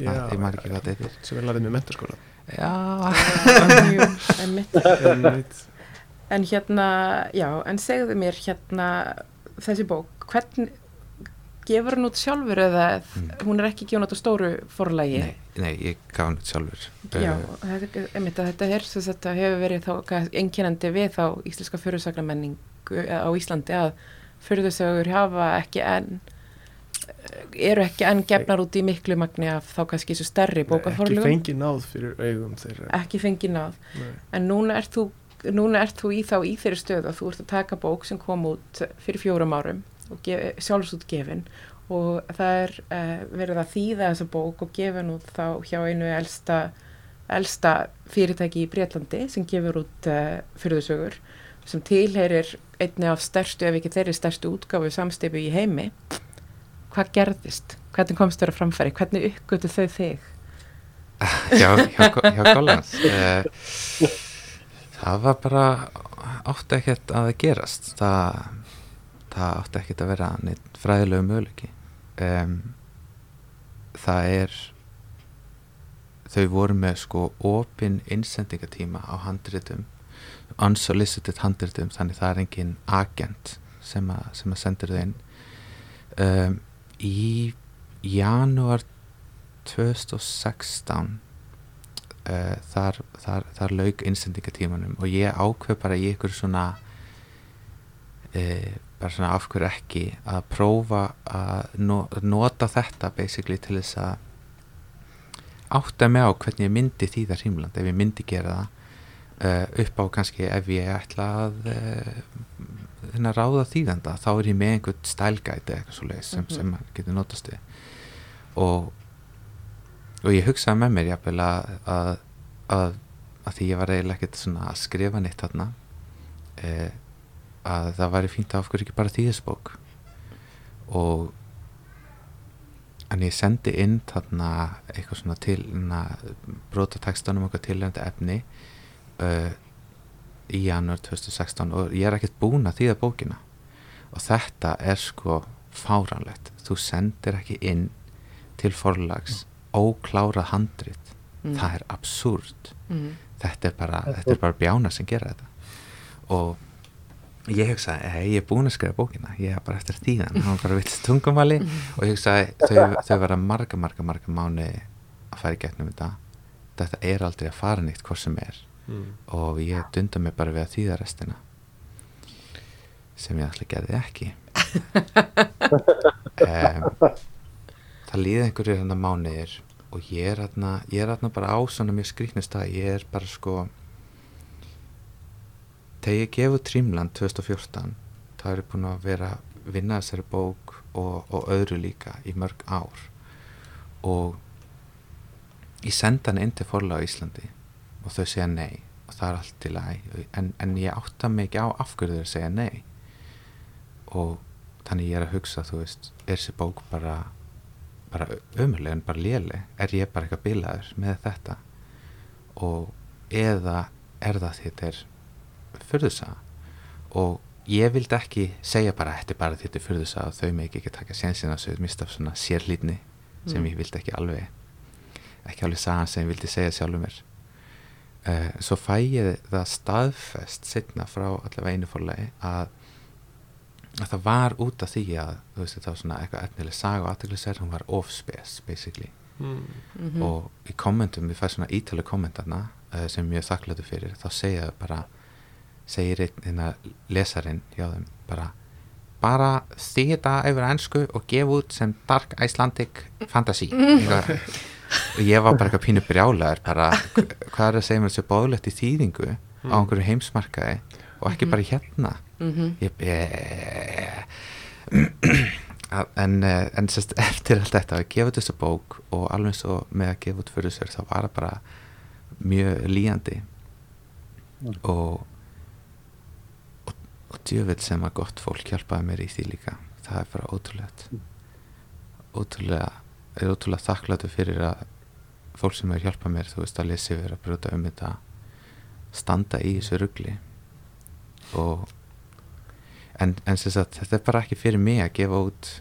Já, ég maður ekki hvað þetta er sem við lærðum í mentarskóla Já, einmitt. Einmitt. En hérna, já, en segðu mér hérna þessi bók, hvern gefur hann út sjálfur eða Mm. hún er ekki gefun út á stóru forlægi? nei, nei, ég gaf hann út sjálfur Já, Eh, þetta, einmitt, að þetta, er, sem sagt, þetta hefur verið þá einkennandi við þá íslenska fyrirsakamenningu á Íslandi að fyrirsögur hafa ekki enn eru ekki enn gefnar út í miklu magni af þá kannski svo stærri ekki bókaforlugum fengi náð fyrir augum þeirra. Ekki fengi náð. Nei. en núna ert þú núna ert þú í þá í þeirri stöðu að þú ert að taka bók sem kom út fyrir fjórum árum og sjálfsútgefin. Og það er uh, verið að þýða þessa bók og gefin út þá hjá einu elsta, elsta fyrirtæki í Breitlandi sem gefur út uh, fyrðusögur sem tilherir einni af stærstu ef ekki þeirri stærstu útgáfu samstipu í heimi hvað gerðist? Hvernig komst þér að framfæri? Hvernig uppgötu þau þig? hjá, hjá, hjá Collins uh, það var bara átti ekkert að gerast það, það átti ekkert að vera neitt fræðilegu möguleiki um, það er þau voru með sko opin innsendingatíma á handritum unsolicited handritum þannig það er engin agent sem að, sem að sendir þau inn um, í janúar 2016 uh, þar, þar, þar lauk innsendingatímanum og ég ákveð bara í ykkur svona uh, bara svona af hverju ekki að prófa að no, nota þetta basically til þess að átta mig á hvernig ég myndi þýða hrímland ef ég myndi gera það uh, upp á kannski ef ég ætla að þennan ráða þýðanda þá er ég með einhvern stælgæti eitthvað svo leið sem, Mhm. sem maður getur notast við og og ég hugsaði með mér jafnvel að, að, að að því ég var eiginlega ekkert svona að skrifa neitt þarna uh, að það væri fínt að af hverju ekki bara þýðisbók og en ég sendi inn þarna eitthvað svona til brotatekstanum okkar tilhengandi efni uh, í janúar 2016 og ég er ekkert búin að þýða bókina. Og þetta er sko fáranlegt þú sendir ekki inn til forlags óklárað handrit. Mm. það er absúrt Mm. þetta er bara, þetta er bara bjána sem gera þetta. Og ég hugsaði, hei, ég er búin að skrifa bókina. Ég er bara eftir þýðan, hann var bara vilt tungumvali og ég hugsaði, þau, þau vera marga, marga, marga mánu að fara í gegnum þetta. Þetta er aldrei að fara nýtt hvort sem er mm. og ég dunda mig bara við að þýða restina. Sem ég alltaf gerði ekki. Um, það líði einhverju hérna mánuðir og ég er hérna ég er hérna bara á svona mjög skrýtnist að ég er bara sko þegar ég gefu Trímland 2014 þá er ég búin að vera vinna þessari bók og, og öðru líka í mörg ár. Og ég senda hann inn til forlega á Íslandi og þau segja nei. Og það er allt til að en, en ég átta ekki á af hverju þau segja nei. Og þannig ég er að hugsa þú veist, er þessi bók bara bara ömuleg en bara léleg? Er ég bara eitthvað bilaður með þetta? Og eða er það því þetta er fyrðusa og ég vildi ekki segja bara þetta er bara því þetta er fyrðusa og þau mig ekki taka sénsinn að þau mista svona sérlítni sem Mm. ég vildi ekki alveg ekki alveg sagan sem ég vildi segja sjálfur mér uh, svo fæ ég það staðfest setna frá allavega einu fórlegi að, að það var út af því að þú veist þetta var svona eitthvað efnileg saga og aðteglisverð, hún var off-space basically Mm. Mhm. og í kommentum, við fæðum svona ítalega kommentana uh, sem ég er mjög þakkláttur fyrir þá segja þau bara segir einn lesarinn hjá þeim bara bara þýta yfir ennsku og gefa út sem Dark Icelandic Fantasy Eitthvað. Og ég var bara eitthvað pínu brjálaður bara, hv- hvað er að segja mér þessu bóðlegt í þýðingu á einhverju heimsmarkaði og ekki bara hérna? Mhm. ég, ég Að- en, eh, en sérst, eftir allt þetta að gefa þessu bók og alveg svo með að gefa út fyrir sér þá var það bara mjög líjandi Mm. og, og og djöfitt sem að gott fólk hjálpaði mér í því líka. Það er bara ótrúlegt. Ótrúlega er ótrúlega þakkláttu fyrir að fólk sem er hjálpað mér þú veist að lesi verið að brjóta um þetta standa í þessu rugli. Og en, en sagt, þetta er bara ekki fyrir mig að gefa út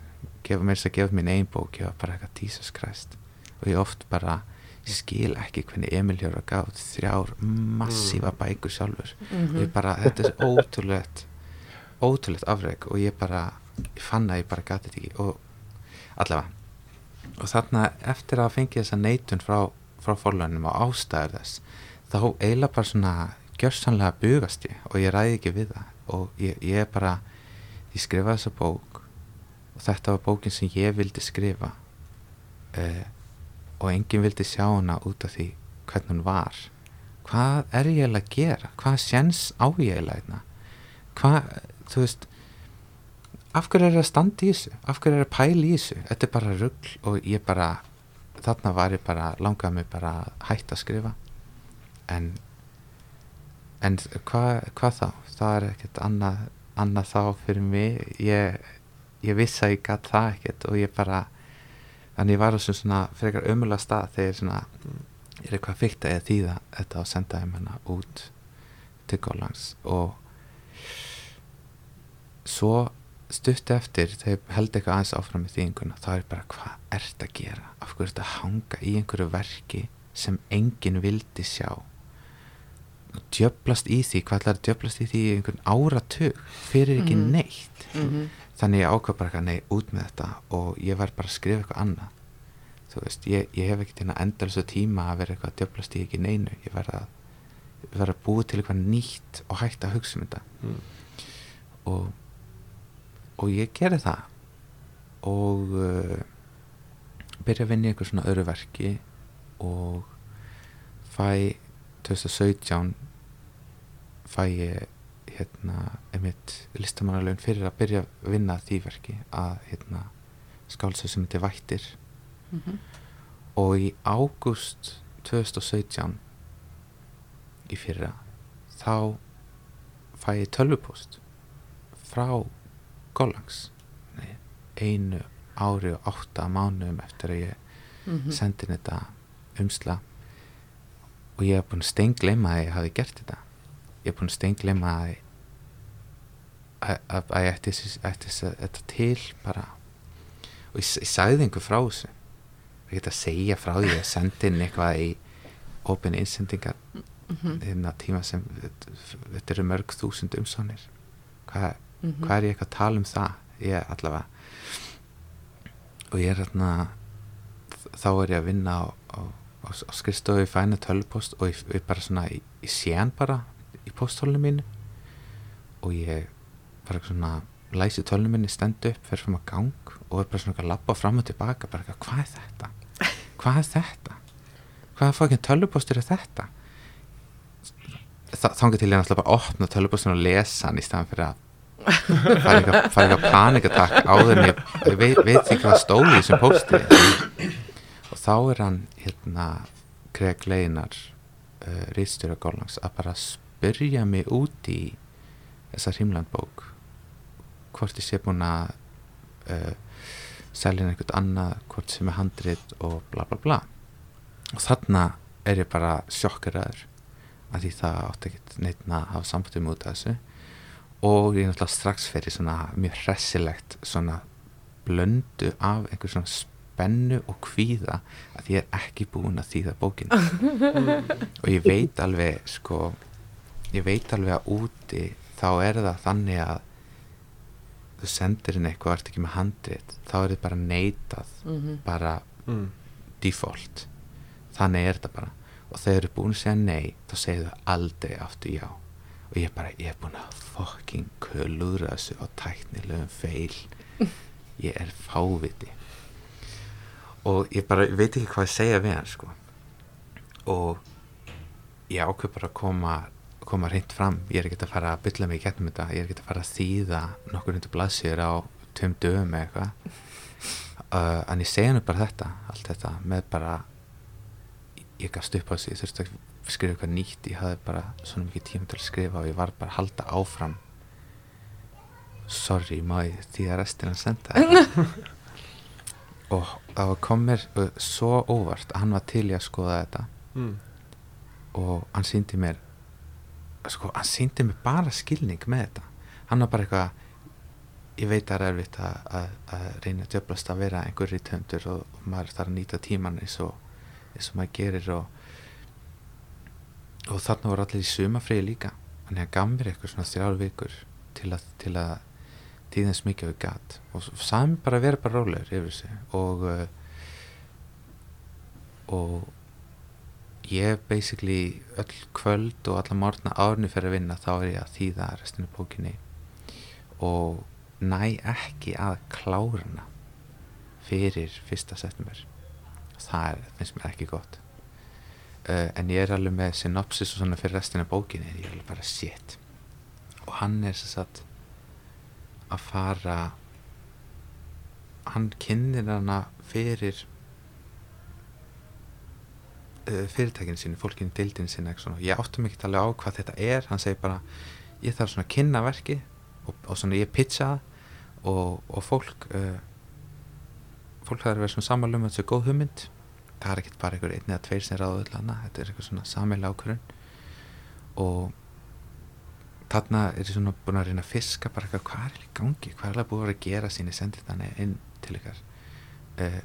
gefa mér þess að gefa út mín ein bók ég var bara eitthvað Christ. Og ég oft bara, skil ekki hvernig Emil hefur að gátt þrjár massífa bækur sjálfur. Mhm. ég bara, þetta er ótrúlegt ótrúlegt afreg og ég bara ég fann að ég bara gati þetta ekki. Og allavega og þarna eftir að fengi þessa neitun frá, frá forlunum og ástæður þess þá eiginlega bara svona gjörsanlega bugast ég og ég ræði ekki við það. Og ég, ég bara ég skrifaði þessa bók og þetta var bókin sem ég vildi skrifa uh, og enginn vildi sjá hana út af því hvernig hún var. Hvað er ég eiginlega að gera? Hvað séns á ég eiginlega hérna? Hvað, þú veist af hverju er að standa í þessu? Af hverju er að pæla í þessu? Þetta er bara rugl og ég bara þarna var ég bara, langaði mig bara að hætta að skrifa. En en hvað hva þá? Það er ekkert annað, annað þá fyrir mig. Ég, ég vissi að ég gatt það ekkert og ég bara þannig ég var á svona, frekar ömulega stað þegar svona ég er eitthvað fyrkt að ég þýða þetta og senda þeim hana út til Gólands og svo stutt eftir þegar ég held eitthvað aðeins áfram í þýðinguna þá er bara hvað ert að gera? Af hverju að hanga í einhverju verki sem enginn vildi sjá? Og djöblast í því hvað ætlar að djöblast í því í einhvern áratug? Fyrir ekki Mhm. neitt? Mhm. þannig ég ákvað bara eitthvað nei út með þetta. Og ég var bara að skrifa eitthvað annað. Þú veist, ég, ég hef ekki til að endalisa tíma að vera eitthvað að djöblast í ekki neinu. Ég verð að, að búa til eitthvað nýtt og hægt að hugsa um þetta. Mm. og og ég gerði það og uh, byrja að vinna í eitthvað svona öðru verki og fæ 2017 fæ ég hérna einmitt listamannalaun fyrir að byrja að vinna því verki að hérna skálsöð sem þetta vættir Mhm. og í ágúst 2017 í fyrra þá fæ ég tölvupost frá Gólangs einu ári og átta mánuðum eftir að ég Mhm. sendi inn þetta umsla. Og ég hef búin steingleima að ég hafi gert þetta. Ég hef búin steingleima að að, ég ætti þetta til bara. Og ég, ég sagði einhver frá þessu. Ég get að segja frá því að sendi inn eitthvað í open innsendingar. Mhm. hérna tíma sem þetta eru mörg þúsund umsónir hvað, Mhm. hvað er ég eitthvað að tala um það ég allavega og ég er hérna þá er ég að vinna á, á, á, á skrifstofu í fæna tölvupost og ég, ég bara svona, ég, ég sé hann bara í posthólinu mínu og ég bara svona læsi tölvinu minni, stend upp, fer fram að gang og er bara svona að labba fram og tilbaka bara eitthvað, hvað er þetta? Hvað er þetta? Hvaða fokkin tölvupostur er þetta? Þa, þangar til ég náttúrulega bara opna tölvupostin og lesa hann í staðan fyrir að fara eitthvað, eitthvað panikatakk áður en ég, ég veit, veit ekki hvað stóði þessum posti og þá er hann hérna Greg Leinar uh, Ríðstjóra Gólangs að bara spyrja mig út í þessa hrímlandbók. Hvort ég sé búin að uh, selja einhvern annað hvort sem er handrit og bla bla bla. Og þarna er ég bara sjokkeraður að því það átti ekkert neitt að hafa samftum út af þessu og ég er náttúrulega strax fyrir svona mjög hressilegt svona blöndu af einhver svona spennu og kvíða að ég er ekki búin að þýða bókina og ég veit alveg sko ég veit alveg að úti þá er það þannig að þú sendir inn eitthvað og ert ekki með handrit þá er þið bara neitað Mhm. bara mm. default þannig er þetta bara og þegar þau eru búin að segja nei þá segir þau aldrei aftur já og ég bara, ég er búin að fucking kulúðra þessu á tæknilegum feil. Ég er fáviti. Og ég bara ég veit ekki hvað að segja við hann sko. Og ég ákveð bara að koma koma reynd fram, ég er ekki að fara að bylla mig í getnum þetta, ég er ekki að fara að þýða nokkur hundur blaðsýður á tveim dögum eða eitthvað. Uh, en ég segja henni bara þetta allt þetta með bara ég gafst upp á þessu, ég þurfti að skrifa eitthvað nýtt ég hafði bara svona mikið tíma til að skrifa og ég var bara að halda áfram. Sorry, má ég því að restina senda og það kom mér uh, svo óvart að hann var til í að skoða þetta. Mm. og hann síndi mér sko, hann síndi mér bara skilning með þetta. Hann var bara eitthvað ég veit að það er erfitt að, að, að reyna að djöflast að vera einhver rítöndur og, og maður þarf að nýta tíman eins og, eins og maður gerir og, og þarna voru allir í sumafriði líka. Þannig að gaf mér eitthvað svona þrjár vikur til að, til að tíðins mikið við gat. Og s- sagði mér bara vera bara rólegur yfir þessu. Og uh, og ég basically öll kvöld og alla morgna árni fyrir að vinna þá er ég að þýða restinu bókinni. Og næ ekki að klára hana fyrir fyrsta september. Það er, finnst mér ekki gott uh, en ég er alveg með synopsis og svona fyrir restina af bókinni en ég er alveg bara shit. Og hann er sem sagt að fara hann kynir hana fyrir uh, fyrirtækinu sínu, fólkinu dildinu svona. ég áttum ekki alveg á hvað þetta er. Hann segir bara, ég þarf svona að kynna verki og, og svona ég pitcha og, og fólk uh, fólk þarf að vera svona samanlum með þessu góð hugmynd það er ekkert bara einhver einn eða tveir sem ráðu öll hana þetta er eitthvað svona sammeila ákvörun og þarna er ég svona búin að reyna að fiska bara eitthvað, hvað er í gangi, hvað er það búin að gera síni sendið þannig inn til ykkar? Uh,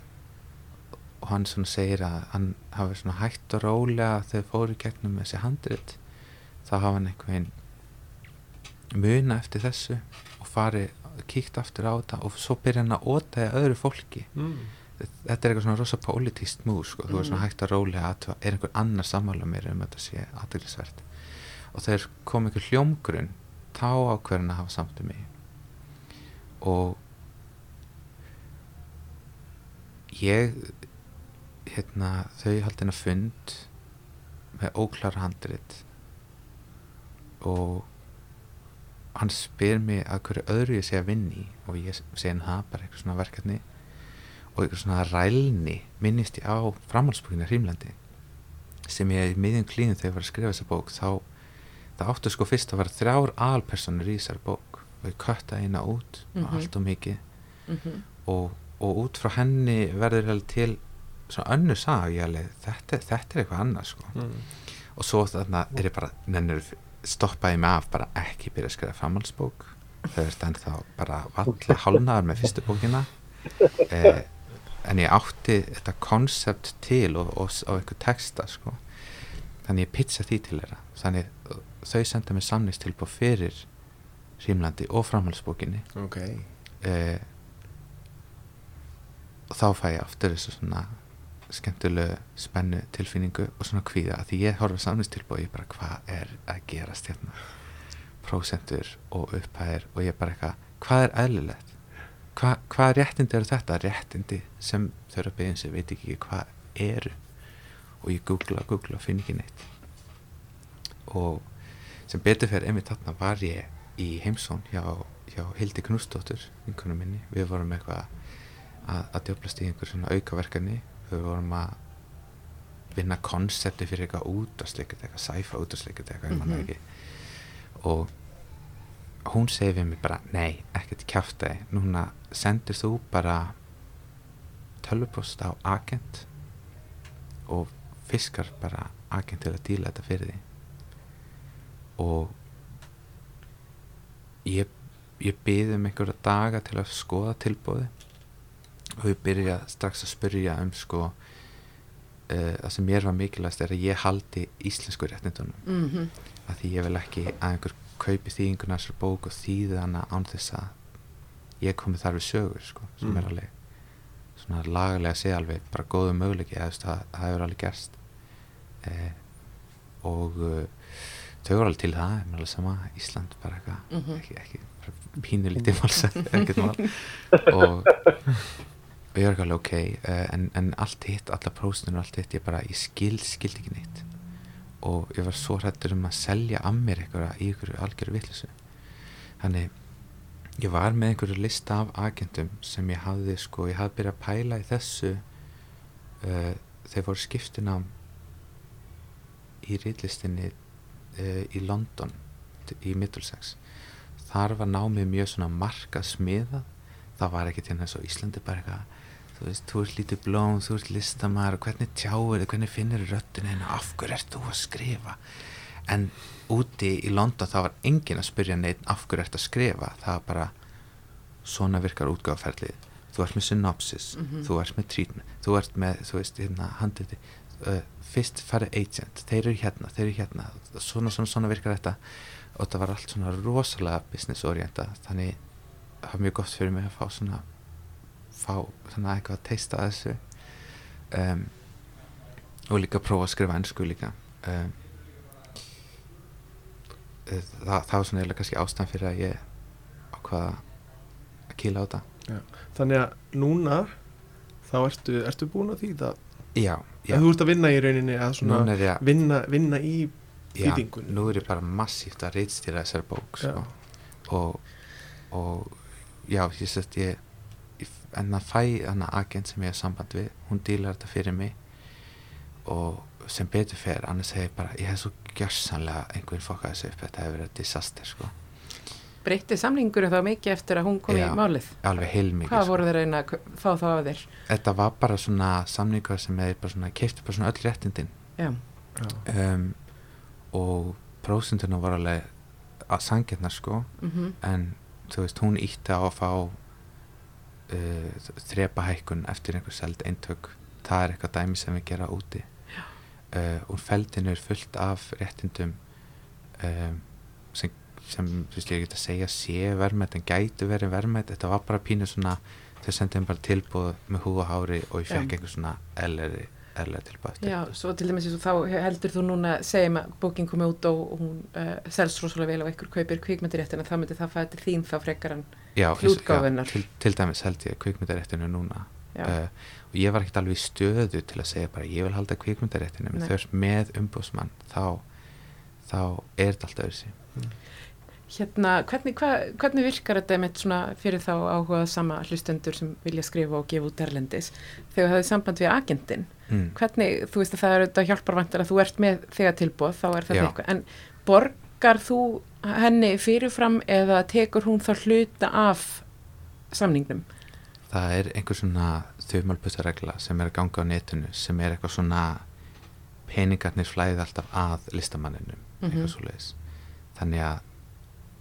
og hann svona segir að hann hafi svona hægt og rólega þegar fóru gegnum þessi handrit þá hafa hann einhvern muna eftir þessu og farið, kíkt aftur á þetta og svo byrja hann að ótaði öðru fólki. Mm. Þetta er eitthvað svona rosa pólitíst múr sko. þú er svona Mm. hægt að rólega að er einhver annar sammála mér um að þetta sé aðdeglisvert og þegar kom einhver hljómgrunn þá ákveðin að hafa samt um mig og ég hérna þau haldin að fund með óklar handrit og hann spyr mig að hverju öðru ég sé að vinni og ég segi hann það bara eitthvað svona verkefni og eitthvað svona rælni minnist ég á framhaldsbúkina Hrímlandi sem ég í miðjum klíðin þegar ég var að skrifa þessa bók þá það áttu sko fyrst að vera þrjár alpersonur í þessari bók og ég kötta eina út Mhm. og allt og mikið Mhm. og, og út frá henni verður alveg til svona önnur sag þetta, þetta er eitthvað annað sko Mm. og svo þarna er ég bara nennur stoppaði mig af bara ekki byrja að skrifa framhaldsbók þau er ennþá bara valla hálnaðar með fyrstu bókina eh, en ég átti þetta konsept til og, og, og einhver texta sko. Þannig ég pizza því til þeirra. Þannig uh, þau senda mér samningstilbúð fyrir Rímlandi og framhaldsbókinni. Ok, eh, og þá fæ ég aftur þessu svona skemmtilegu spennu tilfinningu og svona kvíða að því ég horfa samningstilbúð og ég bara hvað er að gerast hérna? Prósentur og upphæðir og ég bara eitthvað, hvað er eðlilegt Hva, hvað réttindi eru þetta? Réttindi sem eru að byggja sem veit ekki hvað eru. Og ég googla, googla og finn ekki neitt. Og sem betur fyrir einmitt þarna var ég í heimsón hjá, hjá Hildi Knúsdóttur vinkunum minni, við vorum eitthvað að, að djöflast í einhver svona aukaverkefni. Við vorum að vinna konsepti fyrir eitthvað útastleikut eitthvað sæfa útastleikut eitthvað mm Mhm. -hmm. og hún segir við mig bara nei, ekkert kjáft þig. Núna sendir þú bara tölvupost á agent og fiskar bara agent til að díla þetta fyrir því og ég, ég byði um einhverja daga til að skoða tilbúði og ég byrja strax að spyrja um sko uh, það sem mér var mikilvægst er að ég haldi íslensku réttindunum. Mhm. að því ég vil ekki að einhver kaupi þýðinguna þessar bók og þýði hana án þess að ég komi þar við sögur sko, sem Mm. er alveg svona lagalega að segja alveg bara góðu möguleiki eða þú veist, það, hefur alveg gerst eh, og uh, þau voru alveg til það en alveg sama Ísland bara eitthvað Mhm. ekki, ekki bara pínu lítið málsett ekkert mál og, og ég var ekki alveg ok uh, en, en allt hitt, alla próstunum og allt hitt ég bara, ég skil, skildi ekki neitt og ég var svo hrættur um að selja af mér eitthvað í einhverju algjöru vittlisu þannig ég var með einhverju lista af agentum sem ég hafði sko, ég hafði byrjað að pæla í þessu uh, þegar voru skiptin á í rítlistinni uh, í London í Middlesex. Þar var námið mjög svona markað smiðað það var ekki til þess að Íslandi bara eitthvað þú veist, þú ert lítið blóm, þú ert listamæður hvernig tjáir þið, hvernig finnir þið röddina hérna, af hverju ert þú að skrifa? En úti í London það var enginn að spyrja neitt af hverju ert að skrifa. Það var bara svona virkar útgáfaferlið þú ert með synopsis, Mhm. þú ert með treatment þú ert með, þú veist, hérna handiti uh, fyrst farið agent þeir eru hérna, þeir eru hérna svona, svona, svona virkar þetta. Og það var allt svona rosalega business orienta þannig það var mjög gott fyrir mig að fá svona fá svona eitthvað að teista þessu. Um, og líka prófa að skrifa ennsku líka. Um, eh, það, það var svona eiginlega kannski ástæðan fyrir að ég ákvaða að kýla á þetta. Þannig að núna þá ertu, ertu búin að þýða já, já, þú ert að vinna í rauninni að svona ég vinna, vinna í já, þýðingunni. nú er ég bara massíft að reitstýra þessari bók sko. og, og já, ég sett ég en að fæ hana agent sem ég hef samband við hún dílar þetta fyrir mig og sem betur fer annars hef ég bara, ég hef svo gjörsanlega einhvern fokkað þessu upp, þetta hefur verið disaster sko, Breytti samlingur þá mikið eftir að hún kom Já. í málið? alveg heilmikið Hvað sko. voru þeir að reyna að k- fá þá af þér? þetta var bara svona samningur sem hefði bara svona, keifti bara svona öll réttindin Já, Já. um, og prósentuna var alveg að sangjarnar sko mhm, en þú veist, hún ítti á að fá uh, þrepa hækkun eftir einhver seld eintök það er eitthvað dæmi sem við gera úti. Uh, og feldinu er fullt af réttindum um, sem, sem ég get að segja sé verðmætt en gætu verið verðmætt þetta var bara pínu svona þau sendið bara tilbúð með hú og hári og ég fekk einhver svona elleri, elleri tilbúð eftir já, svo til dæmis þá heldur þú núna, segjum að bókin komi út og hún uh, selst rosalega vel og einhver kaupir kvikmyndiréttin en það myndi það fæði til þín þá frekar en Hlutgáfunnar. til, til dæmis held ég kvikmyndaréttinu núna. Uh, og ég var ekkert alveg í stöðu til að segja bara ég vil halda kvikmyndaréttinu Nei. með þau með umbúsmann þá, þá er þetta alltaf öðru hérna, hvernig, hva, hvernig virkar þetta með svona fyrir þá áhugað sama hlustendur sem vilja skrifa og gefa út erlendis þegar það er samband við agentinn mm. hvernig, þú veist að það er þetta hjálpar vantar að þú ert með þegar tilbúð, þá er Já. eitthvað en borgar þú henni fyrirfram eða tekur hún þá hluta af samningnum það er einhver svona þumalputtaregla sem er að ganga á netinu sem er eitthvað svona peningarnir flæði alltaf að listamanninum eitthvað Mhm. svoleiðis þannig að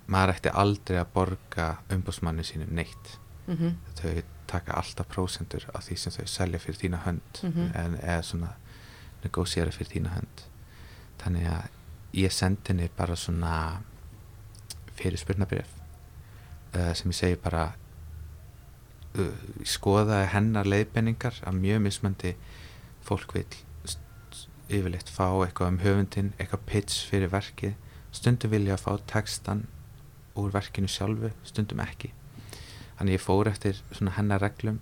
maður ætti aldrei að borga umbúsmanni sínum neitt mm -hmm. þau taka alltaf prósentur af því sem þau selja fyrir þína hönd Mhm. en eða svona negósiera fyrir þína hönd þannig að ég sendi henni bara svona fyrir spurnabrif uh, sem ég segi bara uh, skoða hennar leiðbenningar að mjög mismandi fólk vil yfirleitt fá eitthvað um höfundin eitthvað pitch fyrir verkið stundum vilja að fá textan úr verkinu sjálfu, stundum ekki þannig ég fór eftir svona hennar reglum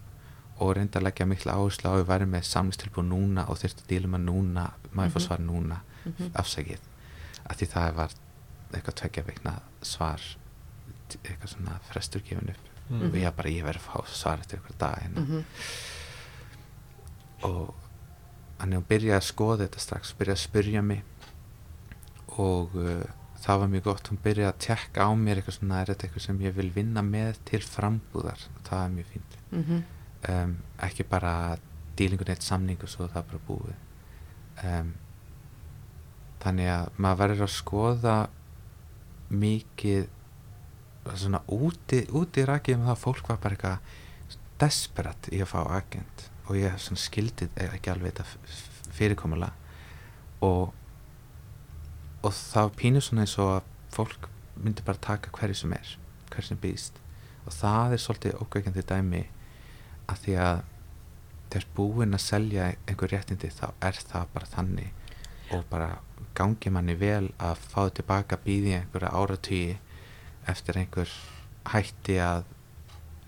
og reyndi að leggja mikla áherslu á að væri með samlistilbúð núna og þurfti að díla með núna maður fór Mhm. svar núna, Mhm. afsækið af því það var eitthvað tveggja veikna svar eitthvað svona frestur gefin upp Mm. og ég bara, ég verið að fá svar eftir eitthvað dag hérna. Mhm. og þannig hún byrjaði að skoða þetta strax byrjaði að spyrja mig og uh, það var mjög gott hún byrjaði að tjekka á mér eitthvað svona er þetta eitthvað sem ég vil vinna með til frambúðar? Það er mjög fínt. Mhm. um, ekki bara dílingun eitt samning og svo það er bara búið. Um, þannig að maður verður að skoða mikið svona úti, úti rakið með það að fólk var bara eitthvað desperat í að fá agent. Og ég svona skildi ekki alveg þetta f- f- fyrirkomulega og og það var pínu svona eins og að fólk myndi bara taka hverju sem er hverju sem býðst og það er svolítið ókveikandi dæmi að því að þegar búinn að selja einhver réttindi þá er það bara þannig og bara gangi manni vel að fá tilbaka býði einhverja áratugi eftir einhver hætti að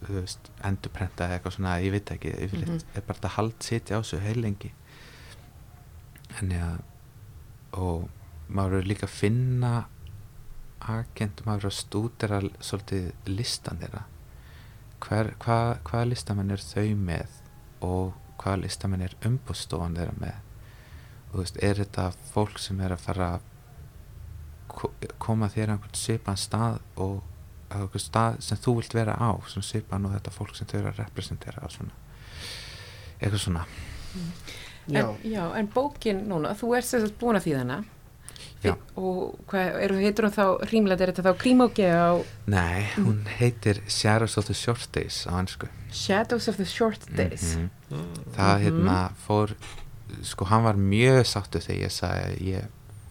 veist, endurprenta eða eitthvað svona, ég veit ekki yfirleitt Mhm. er bara að hald sitja á þessu heilengi þannig að og maður verður líka að finna agent, maður verður að stúdera svolítið listan þeirra. Hver, hvað, hvaða listamenn er þau með og hvaða listamenn er umbústofan þeirra með? Og þú veist, er þetta fólk sem er að fara að ko- koma þér á einhvern svipan stað og á einhvern stað sem þú vilt vera á sem svipan og þetta fólk sem þau eru að representera á svona. Eitthvað svona. Já, En, já, en bókin núna, þú ert sagt búin að þýða hana Já. og hvað, er, heitur hún þá rímlega, er þetta þá krímóki á Nei, hún heitir Shadows of the Short Days á hansku Shadows of the Short Days Það Mhm. hérna fór sko hann var mjög sáttu þegar ég sagði að ég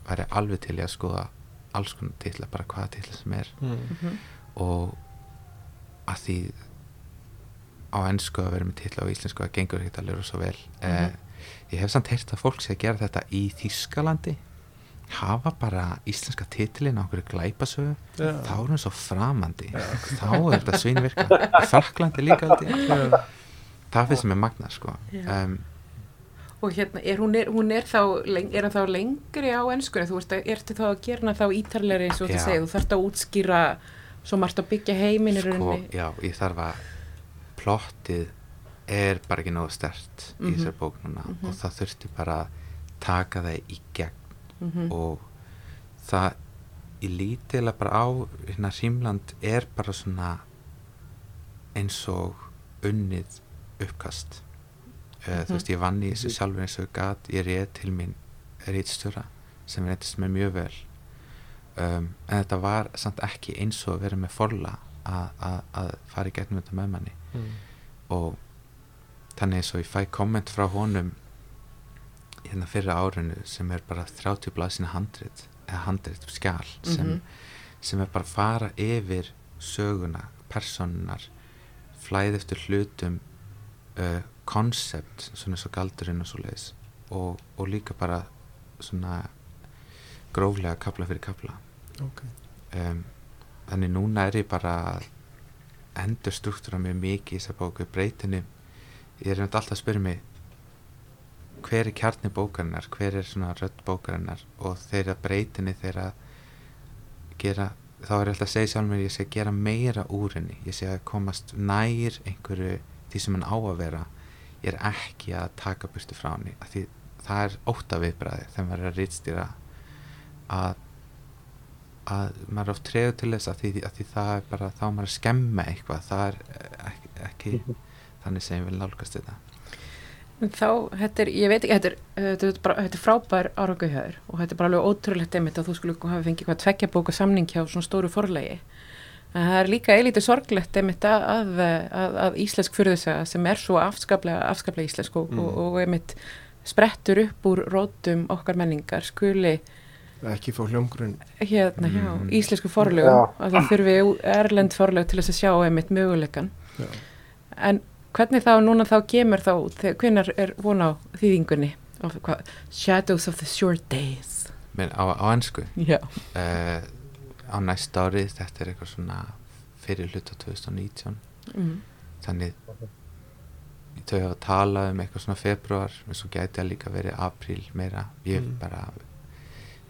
væri alveg til að skoða alls konar titla, bara hvaða titla sem er Mm. Mhm. og að því á ennsku að vera með titla á íslensku það gengur ekkert alveg svo vel eh, ég hef samt heyrt að fólk sé að gera þetta í Þískalandi hafa bara íslenska titilin á einhverju glæpasögu Já. þá er hún svo framandi þá er þetta svínvirka Fraklandi líka. Já. það finnst mér magna sko Já. um, og hérna, er, hún, er, hún er þá er þá lengri á ennskunni þú ert, að- ertu þá að gera hana þá ítarlegri eins og þú Já. segir, þú þarft að útskýra svo margt að byggja heiminn í sko, já, ég þarf að plottið er bara ekki nógu stert í Mhm. þessari bók núna Mhm. og það þurfti bara að taka það í gegn Mhm. og það í lítilega bara á hérna Hrímland er bara svona eins og unnið uppkast uh, þú veist ég vann í þessu sjálfur eins og gat ég réð til mín rítstjóra sem reyndist mér mjög vel um, en þetta var samt ekki eins og vera með forla að, fara í gegnum þetta með manni Mm. og þannig eins og ég fæ komment frá honum hérna fyrir árinu sem er bara 30 blaðsina handrit eða handrit skjál sem, Mhm. sem er bara að fara yfir söguna, personar flæði eftir hlutum uh, koncept svona eins og galdurinn og svo leiðis og, og líka bara svona gróflega kapla fyrir kapla Ok. um, þannig núna er ég bara endur struktúra mjög mikið í þessar bóku breytinu ég er reynd alltaf að spyrja mig hver er kjarni bókarinnar hver er svona rödd bókarinnar og þeirra breytinu þeirra gera þá er ég alltaf að segja sjálf mér ég sé að gera meira úr henni. Ég sé að komast nær einhverju því sem hann á að vera. Ég er ekki að taka burtu frá henni því það er óta viðbræði þegar maður er að rýtstýra að að maður er oft treðu til þess að því, að því það er bara þá maður er að skemma eitthvað. Það er ekki, ekki þannig sem ég vil nálgast þetta Þá, þetta er, ég veit ekki, þetta er, þetta er, bara, þetta er frábær þér og þetta er bara alveg ótrúlegt einmitt að þú skulle hafa fengið hvað tveggja bóka samning hjá svona stóru forlegi. En það er líka eilítið sorglegt einmitt að, að, að, að íslensk fyrðusaga sem er svo afskaplega, afskaplega íslensk og, Mm. og, og einmitt sprettur upp úr rótum okkar menningar skuli ekki fá hljómgrunn hérna hjá Mm. íslensku forlegum Já. að það þurfi erlend forleg til þess að sjá einmitt möguleikan. Já. En hvernig þá núna þá kemur þá, hvernig er von á þýðingunni? Of, hvað, Shadows of the Short Days. Men á, á ennsku Já. uh, á næsta árið þetta er eitthvað svona fyrir hluta 2019 Mm. þannig þau hafa talað um eitthvað svona februar en svo gæti að líka verið apríl meira ég Mm. bara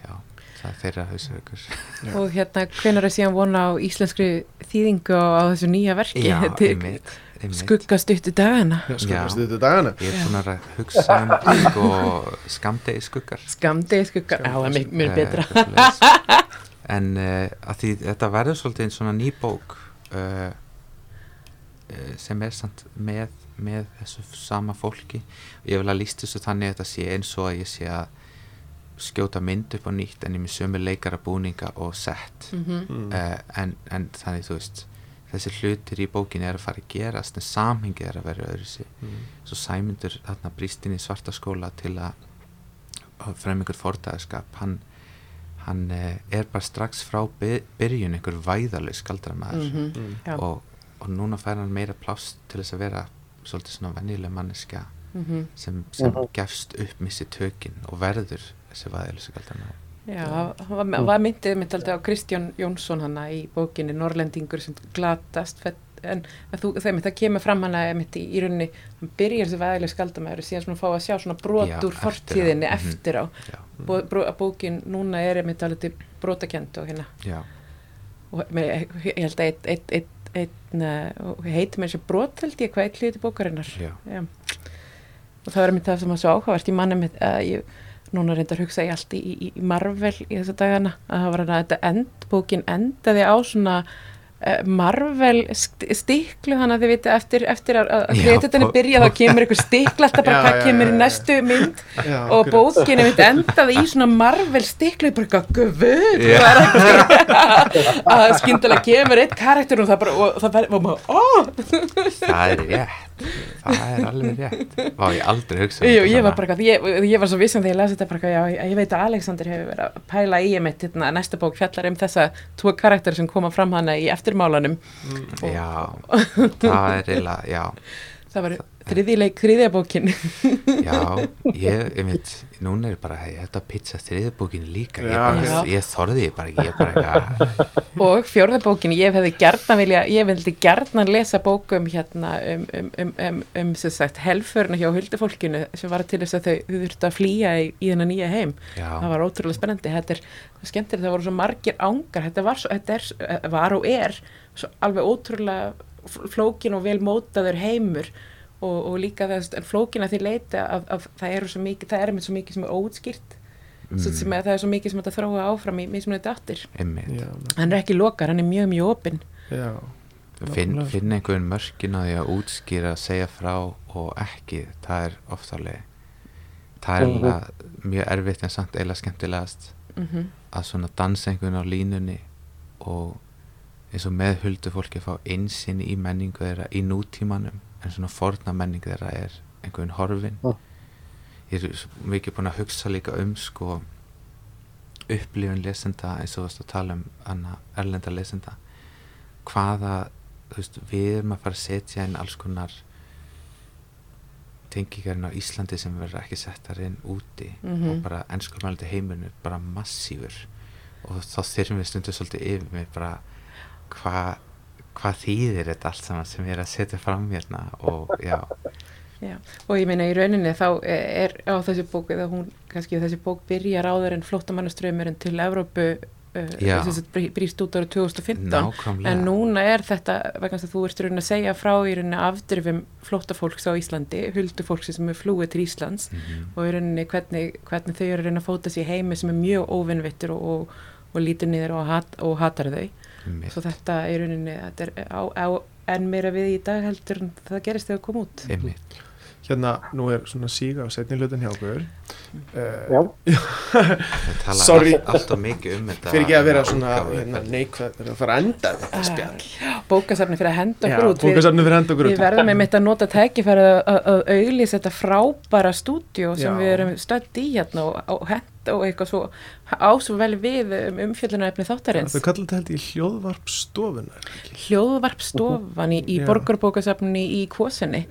já, það er þeirra hausaukur Já. Og hérna, hvernig er síðan von á íslenskri þýðingu á, á þessu nýja verki? já, einmitt. Skuggastuttu dagana. þetta dagana ég er búin að hugsa um sko, skamdegi skuggar Skamdegi skuggar. Já, það er mjög, mjög Eh, betra. svoleiðis. en uh, að því þetta verður svolítið einn svona ný bók uh, uh, sem er samt með, með þessu sama fólki ég vil að líst þessu þannig að þetta sé eins og að ég sé að skjóta mynd upp á nýtt en ég með sömu leikara búninga og sett Mm mm. uh, en, en þannig þú veist þessi hlutir í bókinni er að fara að gerast en samhengið er að vera öðru sig Mm. svo Sæmundur þarna brýst inn í svarta skóla til að að frem einhver fordæðskap hann, hann eh, er bara strax frá by, byrjun einhver væðalög skaldramæður -hmm. Mm. Já. og, og núna fær hann meira pláss til þess að vera svolítið svona venjuleg manneska Mm sem, sem Mhm. gefst upp missi tökin og verður þessi væðalög skaldramæður Já, það var, var myndið mitt aldrei á Kristján Jónsson hana í bókinni Norrlendingur sem glatast en þú, það, það kemur fram mitt í, í rauninni, hann byrjar þessi væðileg skaldamæður síðan svona fá að sjá svona brot Já, úr eftir á. fortíðinni Mhm. eftir á. Bó, bró, bókin núna er mitt alveg brotakend og hérna. Já, og með, ég held að eitt, eitt, eitt, eitt heitir mér sem brot held ég hvað eitt hluti bókarinnar? Já, Já. og það var það sem var svo áhugavert. Ég manni mitt að ég núna reyndar að hugsa ég allt í, í, í Marvel í þessa dagana að það var að þetta end, bókin endaði á svona uh, Marvel st stiklu þannig að þið viti eftir, eftir að, bó- byrja þá kemur eitthvað stikla alltaf bara Já, hvað já, kemur já, í næstu mynd. Já, og bókinu mitt endaði í svona Marvel stiklu bara eitthvað guð Já. það er ekki að skyndilega kemur eitt karakter og það bara og það verður og maður, ó! Það er rétt það er alveg rétt. Vá, ég aldrei hugsa Jú, ég var bara ég, ég var svo vissan þegar ég lasi þetta bara, já, ég, ég veit að Alexander hefur verið að pæla í einmitt, hérna, næsta bók fjallar um þessa tvo karakter sem koma fram hana í eftirmálanum. Já, það er eiginlega, já. Það var þriðileik, þriðja bókin. Já, ég, ég veit, núna er bara, ég ætla að pizza þriðbókin líka, ég, Já, bara, ég þorði bara ekki, ég bara eitthvað, og fjórða bókin, ég hefði gertna vilja, ég vildi gertna lesa bókum hérna um, um, um, um, um sem sagt, helförna hjá huldufólkinu sem var til þess að þau, þau þurftu að flýja í, í þennan nýja heim. Já, það var ótrúlega spennandi þetta er skemmtir, það voru svo margir ángar þetta var, svo, þetta er, eh, var og er svo alveg ótrúlega fl- flókin og vel mótaður heimur og, og líka er flókin að því leita að, að það eru svo mikið það er með svo mikið sem er óutskýrt mm. sem að það er svo mikið sem þetta þróa áfram í mismunandi Já, hann er ekki lokar, hann er mjög mjög opinn. Finn, finn einhvern mörkin á því að útskýra, segja frá og ekki, það er oftalega, það er eiginlega mjög erfitt en samt eiginlega skemmtilegast mm að svona dansa einhvern á línunni og eins og með huldu fólki að fá einsinn í menningu þeirra í nútímanum en svona forna menningu þeirra er einhvern horfin Mm. ég er mikið búin að hugsa líka um sko upplifun lesenda eins og þú varst að tala um anna, erlenda lesenda hvaða þú veist, við erum að fara að setja inn alls konar tengingarinn á Íslandi sem verður ekki settar inn úti Mhm. og bara ennskumælandi heimurinn er bara massífur og þá þyrfum við stundu svolítið yfir mig bara hvað hva þýðir þetta allt saman sem ég er að setja fram hérna og já, Já, og ég meina í rauninni þá er á þessi bók eða hún, kannski þessi bók byrjar áður en flóttamannaströymurinn til Evrópu uh, brýst út árið 2015 nákvæmlega. En núna er þetta vegna að þú ert raunin að segja frá í rauninni afdrifum flóttafólks á Íslandi huldufólksi sem er flúið til Íslands Mhm. og í rauninni hvernig, hvernig þau eru reyna að fóta sér heimi sem er mjög óvinnvittur og, og, og lítur niður og, hat, og hatar þau Einmitt. svo þetta í rauninni þetta er á, á enn meira við í dag heldur en það gerist þegar það kom út Einmitt. Hérna, nú er svona síga á setni hlutin hjá okkur. Uh, Já, Það tala Sorry. allt, alltaf mikið um þetta fyrir ekki að vera svona hérna, neikvæð, er að fara að enda þetta spjall. Bókasafni fyrir að henda okkur út. Við, bókasafni fyrir henda okkur við út. verðum með mitt að nota tækifæri að, að, að auglýsa þetta frábæra stúdíu sem Já. við erum stödd í hérna og, og henda og eitthvað svo ásvo vel við um umfjöllunarefni þáttarins. Þau kallar þetta held í hljóðvarp stofunar hljóðvarpstofan í, í borgarbókasafni í Kvosinni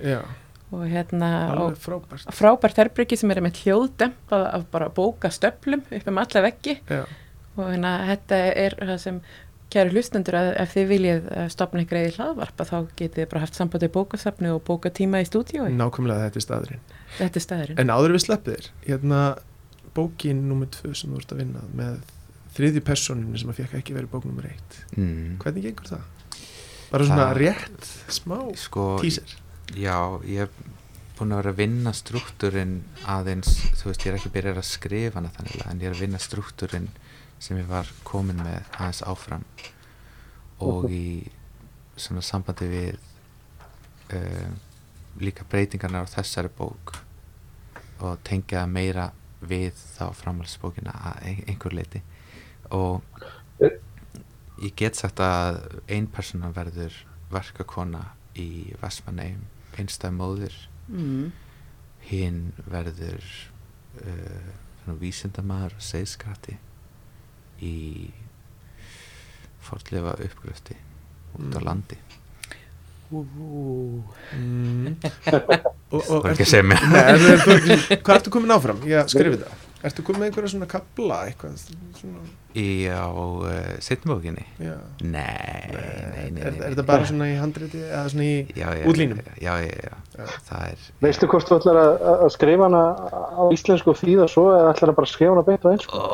og hérna og frábært. frábært herbyrgi sem er með hljóðdempað af bara bókastöflum upp um alla veggi. Já, og hérna þetta er það sem kæru hlustendur að ef þið viljið eh, stofna ykkur eða hlaðvarpa þá getið þið bara haft samband við bókasafni og bókatíma í stúdíói nákvæmlega þetta er staðurinn. Þetta er staðurinn. En áður en við sleppið þér hérna bókin nummer tvö sem þú ert að vinna með þriðju personinu sem að fekk ekki verið bók nummer eitt. Mm. hvernig gengur það? bara svona Það- rétt smá sko, teaser já, ég hef búin að vera að vinna struktúrin aðeins, þú veist, ég er ekki byrjað að skrifa hana þannig en ég er að vinna struktúrin sem ég var komin með aðeins áfram. Og í svona sambandi við uh, líka breytingarnar á þessari bók og tengja meira við þá framhaldsbókina að ein- einhver leiti og ég get sagt að ein persóna verður verkakona í Vestmanneim einstæð móðir mm. hinn verður uh, svona vísindamaður og segskratti í fortlefa uppgröfti út á Mm. landi mm. og, það og er ekki að segja mér hvað ertu komin áfram? Ég skrifi það. Ertu komin með einhverja svona kabla eitthvað? Svona, í á uh, setnbókinni já. nei, nei, nei, nei, Er, nei. er þetta bara svona í handriti eða svona í já, já, útlínum? já, já, já, Já. það er veistu hvort þú ætlar að, að skrifa hana á íslensku og þýða svo eða ætlar að bara skrifa hana beint á einsku? Ó,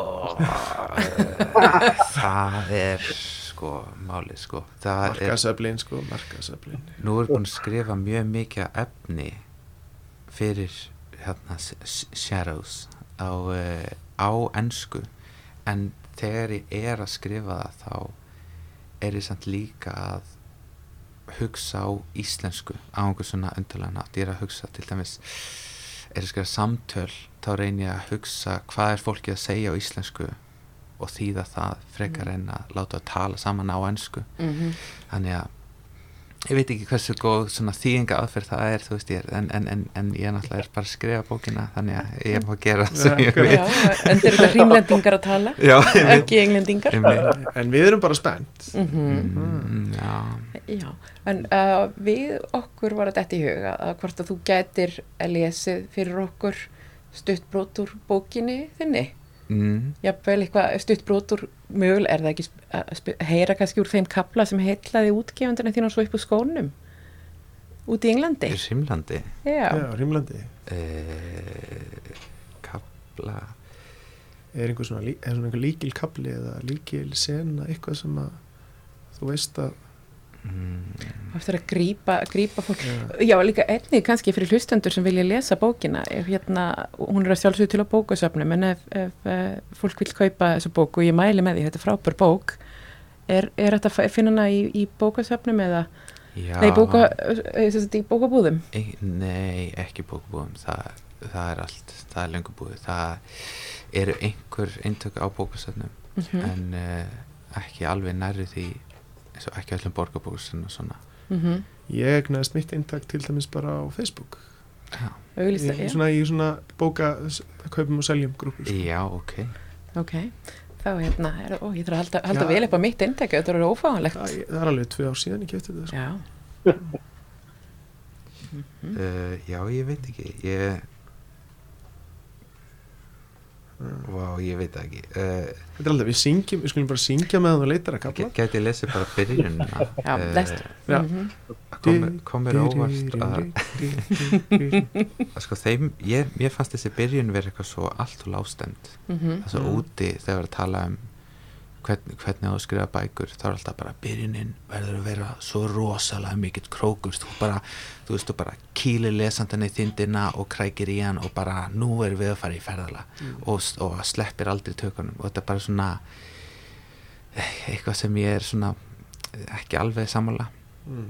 það er sko málið sko það er markasöflin sko, markasöflin. nú er búin að skrifa mjög mikið efni fyrir hérna Shadows á, uh, á ensku. En þegar ég er að skrifa það þá er ég samt líka að hugsa á íslensku á einhver svona undarlega nátt ég er að hugsa til dæmis er að skrifa samtöl þá reynir ég að hugsa hvað er fólkið að segja á íslensku og þýða það frekar en að láta að tala saman á ensku. Mm þannig að ég veit ekki hversu góð svona þýðinga aðferð það er þú veist ég en, en, en, en ég náttúrulega er bara að skrifa bókina þannig að ég er bara að gera það sem ég Já, en þeir eru þetta hrímlendingar að tala já, ekki englendingar. En við erum bara spennt. mm mm, já, Já, en uh, við okkur var þetta í huga að hvort að þú gætir að lesið fyrir okkur stutt brot úr bókinni þinni mm, jafnvel eitthvað stutt brot úr mögul er það ekki að heyra kannski úr þeim kapla sem heitlaði útgefandina þín og svo upp úr skónum? Út í Englandi? Í Rimlandi Já, Já, Rímlandi. uh, kapla Er einhver svona, lí- er svona einhver líkil kabli eða líkil sena, eitthvað sem að þú veist að eftir að grípa, grípa fólk. Já. Já, líka einnig kannski fyrir hlustendur sem vilja lesa bókina. Ef hérna, hún er að sjálfsögðu til á bókasöfnum en ef, ef uh, fólk vil kaupa þessu bók og ég mæli með því, þetta er frábær bók er, er þetta að finna hana í, í bókasöfnum eða, já, nei, bóka, eh, í bókabúðum. E, nei, ekki bókabúðum. Það, það er allt, það er lengur búið. Það eru einhver eintök á bókasöfnum mm en uh, ekki alveg nærri því ekki öllum borgarbókasöfnum og svona -hmm. ég egnaðist mitt eintak til dæmis bara á Facebook. Í já, svona, í svona bóka, kaupum og seljum grúpu. Sko. já, ok ok þá hérna, er, ó, ég þarf að halda, halda vel upp á mitt eintæki, þetta er ófáanlegt Það, það er alveg tvö ár síðan ég kefti þetta. Sko. Já, uh, já, ég veit ekki ég Vá, ég veit það ekki uh, Þetta er alltaf, við syngjum, við skulum bara syngja með hann og leitar að kabla. Gæti ég lesið bara byrjunina Já, lestu. Já. Mhm. kom, kom mér óvart að, sko þeim ég, ég fannst þessi byrjun verið eitthvað svo allt og lástend Mhm. það er svo Mm. úti þegar við að tala um hvern, hvernig að skrifa bækur þá er alltaf bara byrjunin verður að vera svo rosalega mikill krókur. Þú bara, þú veist, þú bara kýlir lesandan í þindina og krækir í hann og bara nú erum við að fara í ferðala mm. og, og sleppir aldrei tökunum. Og þetta er bara svona eitthvað sem ég er svona ekki alveg samála mm.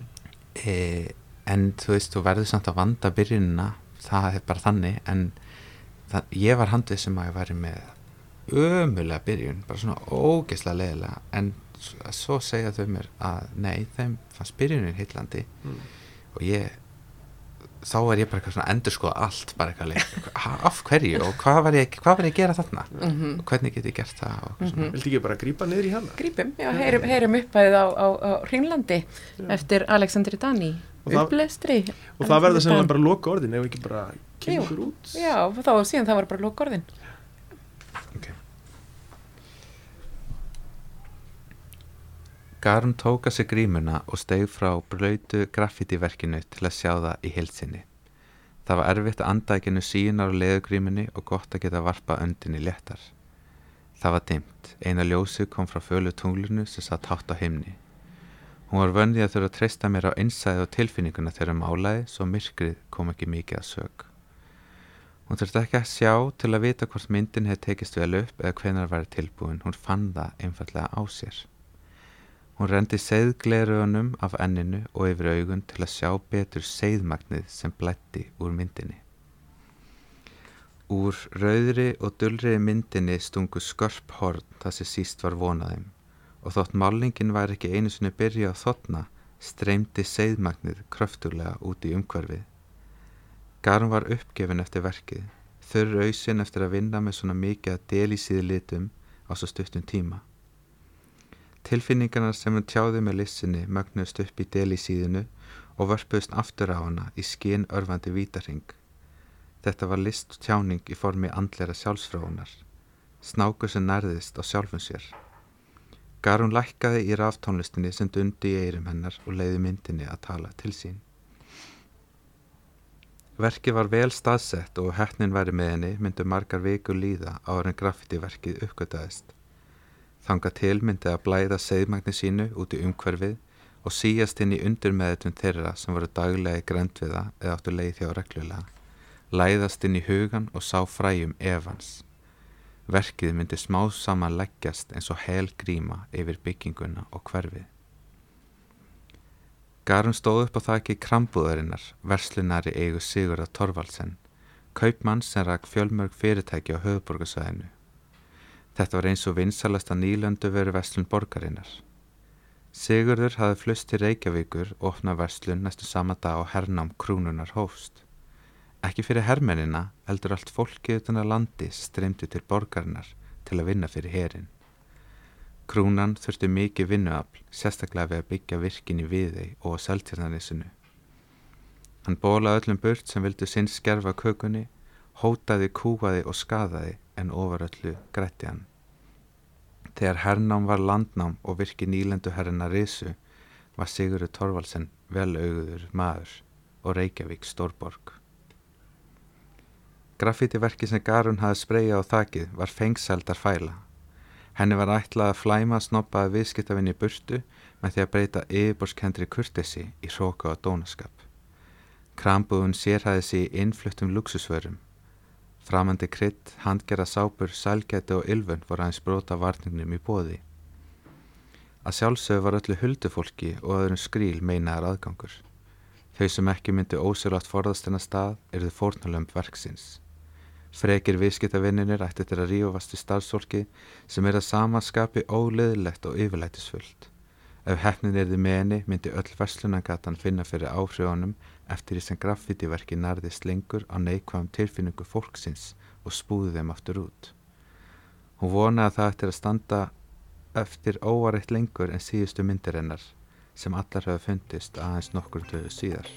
e, en þú veist, þú verður samt að vanda byrjunina. Það er bara þannig en það, ég var handið sem að ég væri með ömulega byrjun bara svona ógeðslega leðilega en svo segja þau mér að nei, þeim fannst byrjunin heitlandi mm. og ég þá er ég bara eitthvað svona endur sko allt bara eitthvað leik, af hverju og hvað var ég, hvað var ég að gera þarna? Mm -hmm. og hvernig get ég gert það mm -hmm. Vildi ekki bara grípa niður í hana? Grípum, já, heyrum, heyrum uppæðið á, á, á Hrínlandi eftir Aleksandri Dani. Upplestri. og það verður sem bara loka orðin ef ekki bara kengur út. Já, þá síðan það var bara loka orðin Garn tóka sig grímuna og steig frá blöytu graffítiverkinu til að sjá það í heilsinni. Það var erfitt að andækinu sínar á leðugrímunni og gott að geta varpa öndinni léttar. Það var dimt. Eina ljósi kom frá fölu tunglunu sem satt hátt á heimni. Hún var vöndið að þurfa að treysta mér á einsæði og tilfinninguna þegar málaði svo myrkrið kom ekki mikið að sög. Hún þurfti ekki að sjá til að vita hvort myndin hefði tekist vel upp eða hvenar væri tilbúin. Hún fann það einfallega á sér. Hún rendi seiðgleruðunum af enninu og yfir augun til að sjá betur seiðmagnið sem blætti úr myndinni. Úr rauðri og dullriði myndinni stungu skörp horn það sem síst var vonaðum og þótt málningin væri ekki einu sinni byrja á þotna streymdi seiðmagnið kröftuglega út í umhverfið. Garn var uppgefin eftir verkið, þurr auðsin eftir að vinna með svona mikið að del í síðu litum á svo stuttum tíma. Tilfinningarnar sem hún tjáði með lissinni mögnust upp í del í síðinu og vörpuðst aftur á hana í skinn örfandi vítarhing. Þetta var list tjáning í formi andlera sjálfsfráunar, snáku sem nærðist á sjálfum sér. Garun lækkaði í ráftónlistinni sem dundi í eirum hennar og leiði myndinni að tala til sín. Verkið var vel staðsett og hefnin væri með henni myndu margar vikur líða áður en graffitiverkið uppgötaðist. Þanga tilmyndi að blæða segðmagni sínu út í umhverfið og síjast inn í undirmeðutun þeirra sem voru daglega í grendviða eða áttu leið þjá reglulega, læðast inn í hugan og sá fræjum evans. Verkið myndi smá saman leggjast eins og hel gríma yfir bygginguna og hverfið. Garun stóð upp á þakki krambúðarinnar, verslunari eigu Sigurða Torvaldsen, kaupmann sem rak fjölmörg fyrirtæki á höfuborgarsvæðinu Þetta var eins og vinsalasta nýlöndu veru vestlun borgarinnar. Sigurður hafði flust til Reykjavíkur og opnað verslun næstu sama dag á hernám krúnunar hófst. Ekki fyrir hermennina heldur allt fólkið utan að landi streymdi til borgarinnar til að vinna fyrir herin. Krúnan þurfti mikið vinnuafl, sérstaklega við að byggja virkin í viðei og á seltjarnanisinu. Hann bólaði öllum burt sem vildu sinn skerfa kökunni, hótaði, kúaði og skadaði en ofuröllu grætti hann. Þegar hernám var landnám og virki nýlendu herrina risu var Sigurður Torvalsen vel auguður maður og Reykjavík stórborg. Graffítiverki sem Garun hafi spreyja á þakið var fengsældar fæla. Henni var ætlað að flæma snoppaði viðskiptafinni burtu með því að breyta yfirborskendri kurtesi í hróka og dónaskap. Krambúðun sérhæði sig í innfluttum luxusvörum Framandi krydd, handgerða sápur, sælgæti og ylfun voru aðeins brota varningnum í bóði. Að sjálfsögðu var öllu huldufólki og öðrum skríl meinaðar aðgangur. Þau sem ekki myndi ósérlátt forðast en að stað eruðu fórnalömp verksins. Frekir viðskiptavinninir ætti til að rífast í starfsfólki sem er að samanskapi óleðilegt og yfirlætisfullt. Ef hefnin erði meni myndi öll verslunagatan finna fyrir áhrifunum eftir því sem graffítiverki nærðist lengur á neikvæðum tilfinningu fólksins og spúði þeim aftur út. Hún vonaði að það eftir að standa eftir óareitt lengur en síðustu myndir hennar sem allar hafa fundist aðeins nokkur döðu síðar.